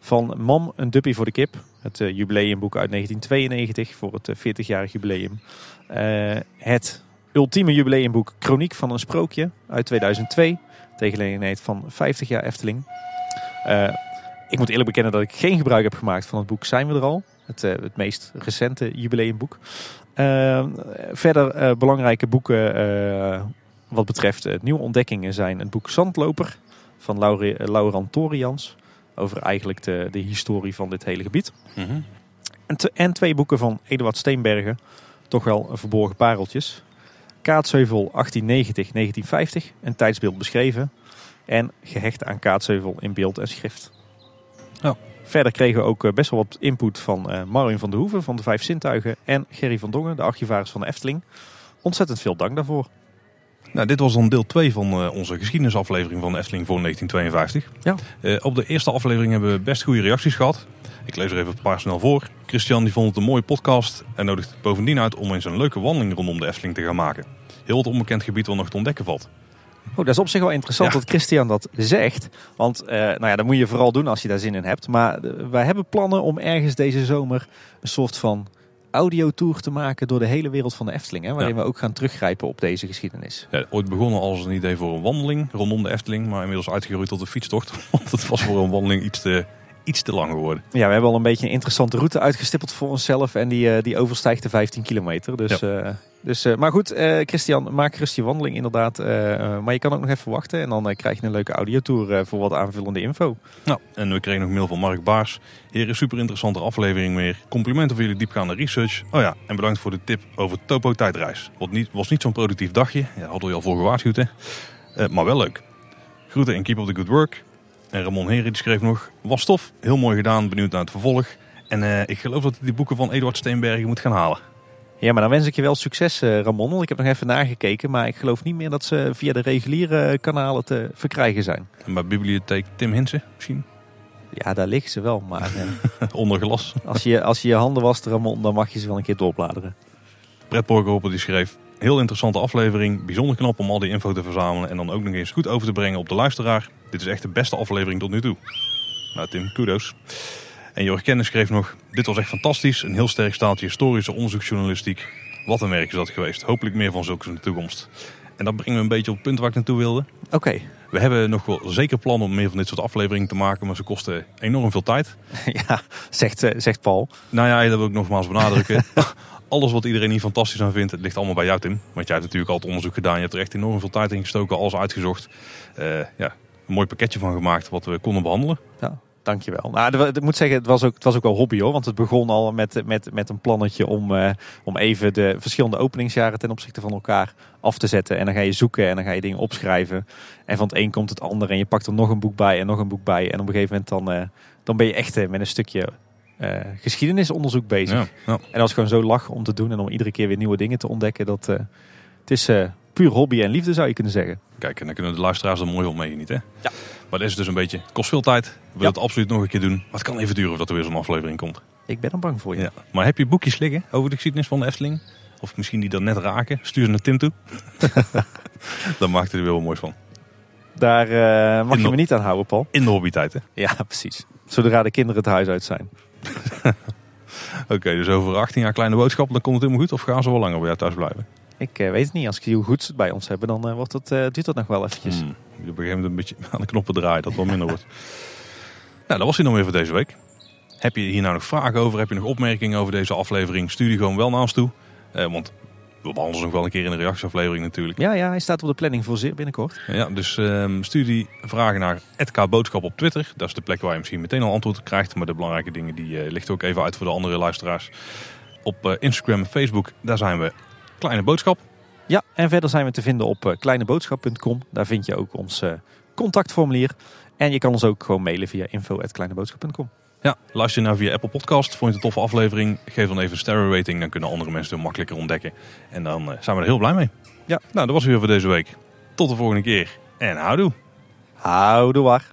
Van Mam, een duppie voor de kip. Het jubileumboek uit 1992 voor het 40-jarig jubileum. het ultieme jubileumboek Chroniek van een Sprookje uit 2002. Tegen van 50 jaar Efteling. Ik moet eerlijk bekennen dat ik geen gebruik heb gemaakt van het boek Zijn we er al. Het, uh, het meest recente jubileumboek. Uh, verder belangrijke boeken wat betreft nieuwe ontdekkingen zijn het boek Zandloper van Laurent Torians. Over eigenlijk de, de historie van dit hele gebied. -hmm. en, en, twee boeken van Eduard Steenbergen. Toch wel verborgen pareltjes. Kaatsheuvel 1890-1950, een tijdsbeeld beschreven. En gehecht aan Kaatsheuvel in beeld en schrift. Ja. Verder kregen we ook eh, best wel wat input van uh, Marvin van de Hoeven van de Vijf Zintuigen en Gerry van Dongen, de archivaris van de Efteling. Ontzettend veel dank daarvoor. Nou, dit was dan deel 2 van uh, onze geschiedenisaflevering van de Efteling voor 1952. Ja. Uh, op de eerste aflevering hebben we best goede reacties gehad. Ik lees er even een paar snel voor. Christian die vond het een mooie podcast en nodigt bovendien uit om eens een leuke wandeling rondom de Efteling te gaan maken. Heel het onbekend gebied wat nog te ontdekken valt. Oh, dat is op zich wel interessant dat Christian dat zegt. Want uh, nou ja, dat moet je vooral doen als je daar zin in hebt. Maar wij hebben plannen om ergens deze zomer een soort van audiotour te maken door de hele wereld van de Efteling. Hè, waarin we ook gaan teruggrijpen op deze geschiedenis. Ja, ooit begonnen als een idee voor een wandeling rondom de Efteling. Maar inmiddels uitgegroeid tot een fietstocht. Want het was voor een wandeling iets te, iets te lang geworden. Ja, we hebben al een beetje een interessante route uitgestippeld voor onszelf. En die, uh, die overstijgt de 15 kilometer. Dus, ja. uh, dus, uh, maar goed, Christian, maak gerust je wandeling inderdaad. maar je kan ook nog even wachten. En dan krijg je een leuke audiotour voor wat aanvullende info. Nou, en we kregen nog mail van Mark Baars. Hier is super interessante aflevering weer. Complimenten voor jullie diepgaande research. Oh ja, en bedankt voor de tip over Topo tijdreis. Wat niet, was niet zo'n productief dagje. Ja, hadden we al voor gewaarschuwd hè. maar wel leuk. Groeten en keep up the good work. En Ramon Heri schreef nog, was tof, heel mooi gedaan, benieuwd naar het vervolg. En uh, ik geloof dat hij die boeken van Eduard Steenbergen moet gaan halen. Ja, maar dan wens ik je wel succes, uh, Ramon. Want ik heb nog even nagekeken, maar ik geloof niet meer dat ze via de reguliere kanalen te verkrijgen zijn. En bij bibliotheek Tim Hinsen misschien? Ja, daar liggen ze wel, maar... Uh, Onder glas. als, je, als je je handen wast, Ramon, dan mag je ze wel een keer doorbladeren. Borgerhoppen die schreef, heel interessante aflevering. Bijzonder knap om al die info te verzamelen en dan ook nog eens goed over te brengen op de luisteraar. Dit is echt de beste aflevering tot nu toe. Nou Tim, kudos. En Jorg Kennis schreef nog, dit was echt fantastisch. Een heel sterk staaltje historische onderzoeksjournalistiek. Wat een werk is dat geweest. Hopelijk meer van zulke in de toekomst. En dat brengt me een beetje op het punt waar ik naartoe wilde. Oké. We hebben nog wel zeker plannen om meer van dit soort afleveringen te maken, maar ze kosten enorm veel tijd. Ja, zegt, eh, zegt Paul. Nou ja, dat wil ik nogmaals benadrukken. alles wat iedereen hier fantastisch aan vindt, het ligt allemaal bij jou Tim. Want jij hebt natuurlijk al het onderzoek gedaan, je hebt er echt enorm veel tijd in gestoken, alles uitgezocht. Uh, ja, een mooi pakketje van gemaakt wat we konden behandelen. Ja, dankjewel. Nou, ik moet zeggen, het was ook, het was ook wel hobby hoor. Want het begon al met, met, met een plannetje om, uh, om even de verschillende openingsjaren ten opzichte van elkaar af te zetten. En dan ga je zoeken en dan ga je dingen opschrijven. En van het een komt het ander en je pakt er nog een boek bij en nog een boek bij. En op een gegeven moment dan, uh, dan ben je echt met een stukje uh, geschiedenisonderzoek bezig. Ja, ja. En dat is gewoon zo lachen om te doen en om iedere keer weer nieuwe dingen te ontdekken. Dat, uh, het is uh, puur hobby en liefde zou je kunnen zeggen. Kijk, en dan kunnen de luisteraars er mooi op mee, niet hè? Ja. Maar dat is dus een beetje, kost veel tijd. We willen het absoluut nog een keer doen. Maar het kan even duren voordat er weer zo'n aflevering komt. Ik ben er bang voor je. Ja. Maar heb je boekjes liggen over de geschiedenis van de Efteling? Of misschien die dan net raken? Stuur ze naar Tim toe. dan maakt hij er weer wel mooi van. Daar eh, mag je me niet aan houden, Paul. In de hobbytijd, hè? Ja, precies. Zodra de kinderen het huis uit zijn. Oké, dus over 18 jaar kleine boodschap, dan komt het helemaal goed? Of gaan ze wel langer bij jou thuis blijven? Ik eh, weet het niet. Als hoe goed het bij ons hebben, dan eh, wordt het, eh, duurt dat nog wel eventjes. Hmm, je op een gegeven moment een beetje aan de knoppen draaien, dat het wel minder wordt. Nou, dat was hij dan weer voor deze week. Heb je hier nou nog vragen over? Heb je nog opmerkingen over deze aflevering? Stuur die gewoon wel naar ons toe. Want we behandelen ze nog wel een keer in de reactieaflevering natuurlijk. Ja, ja, hij staat op de planning voor zeer binnenkort. Ja, dus ehm, stuur die vragen naar @kboodschap op Twitter. Dat is de plek waar je misschien meteen al antwoord op krijgt. Maar de belangrijke dingen die eh, ligt ook even uit voor de andere luisteraars. Op eh, Instagram en Facebook, daar zijn we Kleine Boodschap. Ja, en verder zijn we te vinden op eh, kleineboodschap.com. Daar vind je ook ons contactformulier. En je kan ons ook gewoon mailen via info.kleineboodschap.com. Ja, luister je nou via Apple Podcast. Vond je het een toffe aflevering? Geef dan even een sterren rating. Dan kunnen andere mensen het makkelijker ontdekken. En dan eh, zijn we er heel blij mee. Ja. Nou, dat was het weer voor deze week. Tot de volgende keer. En houdoe. Houdoe waar.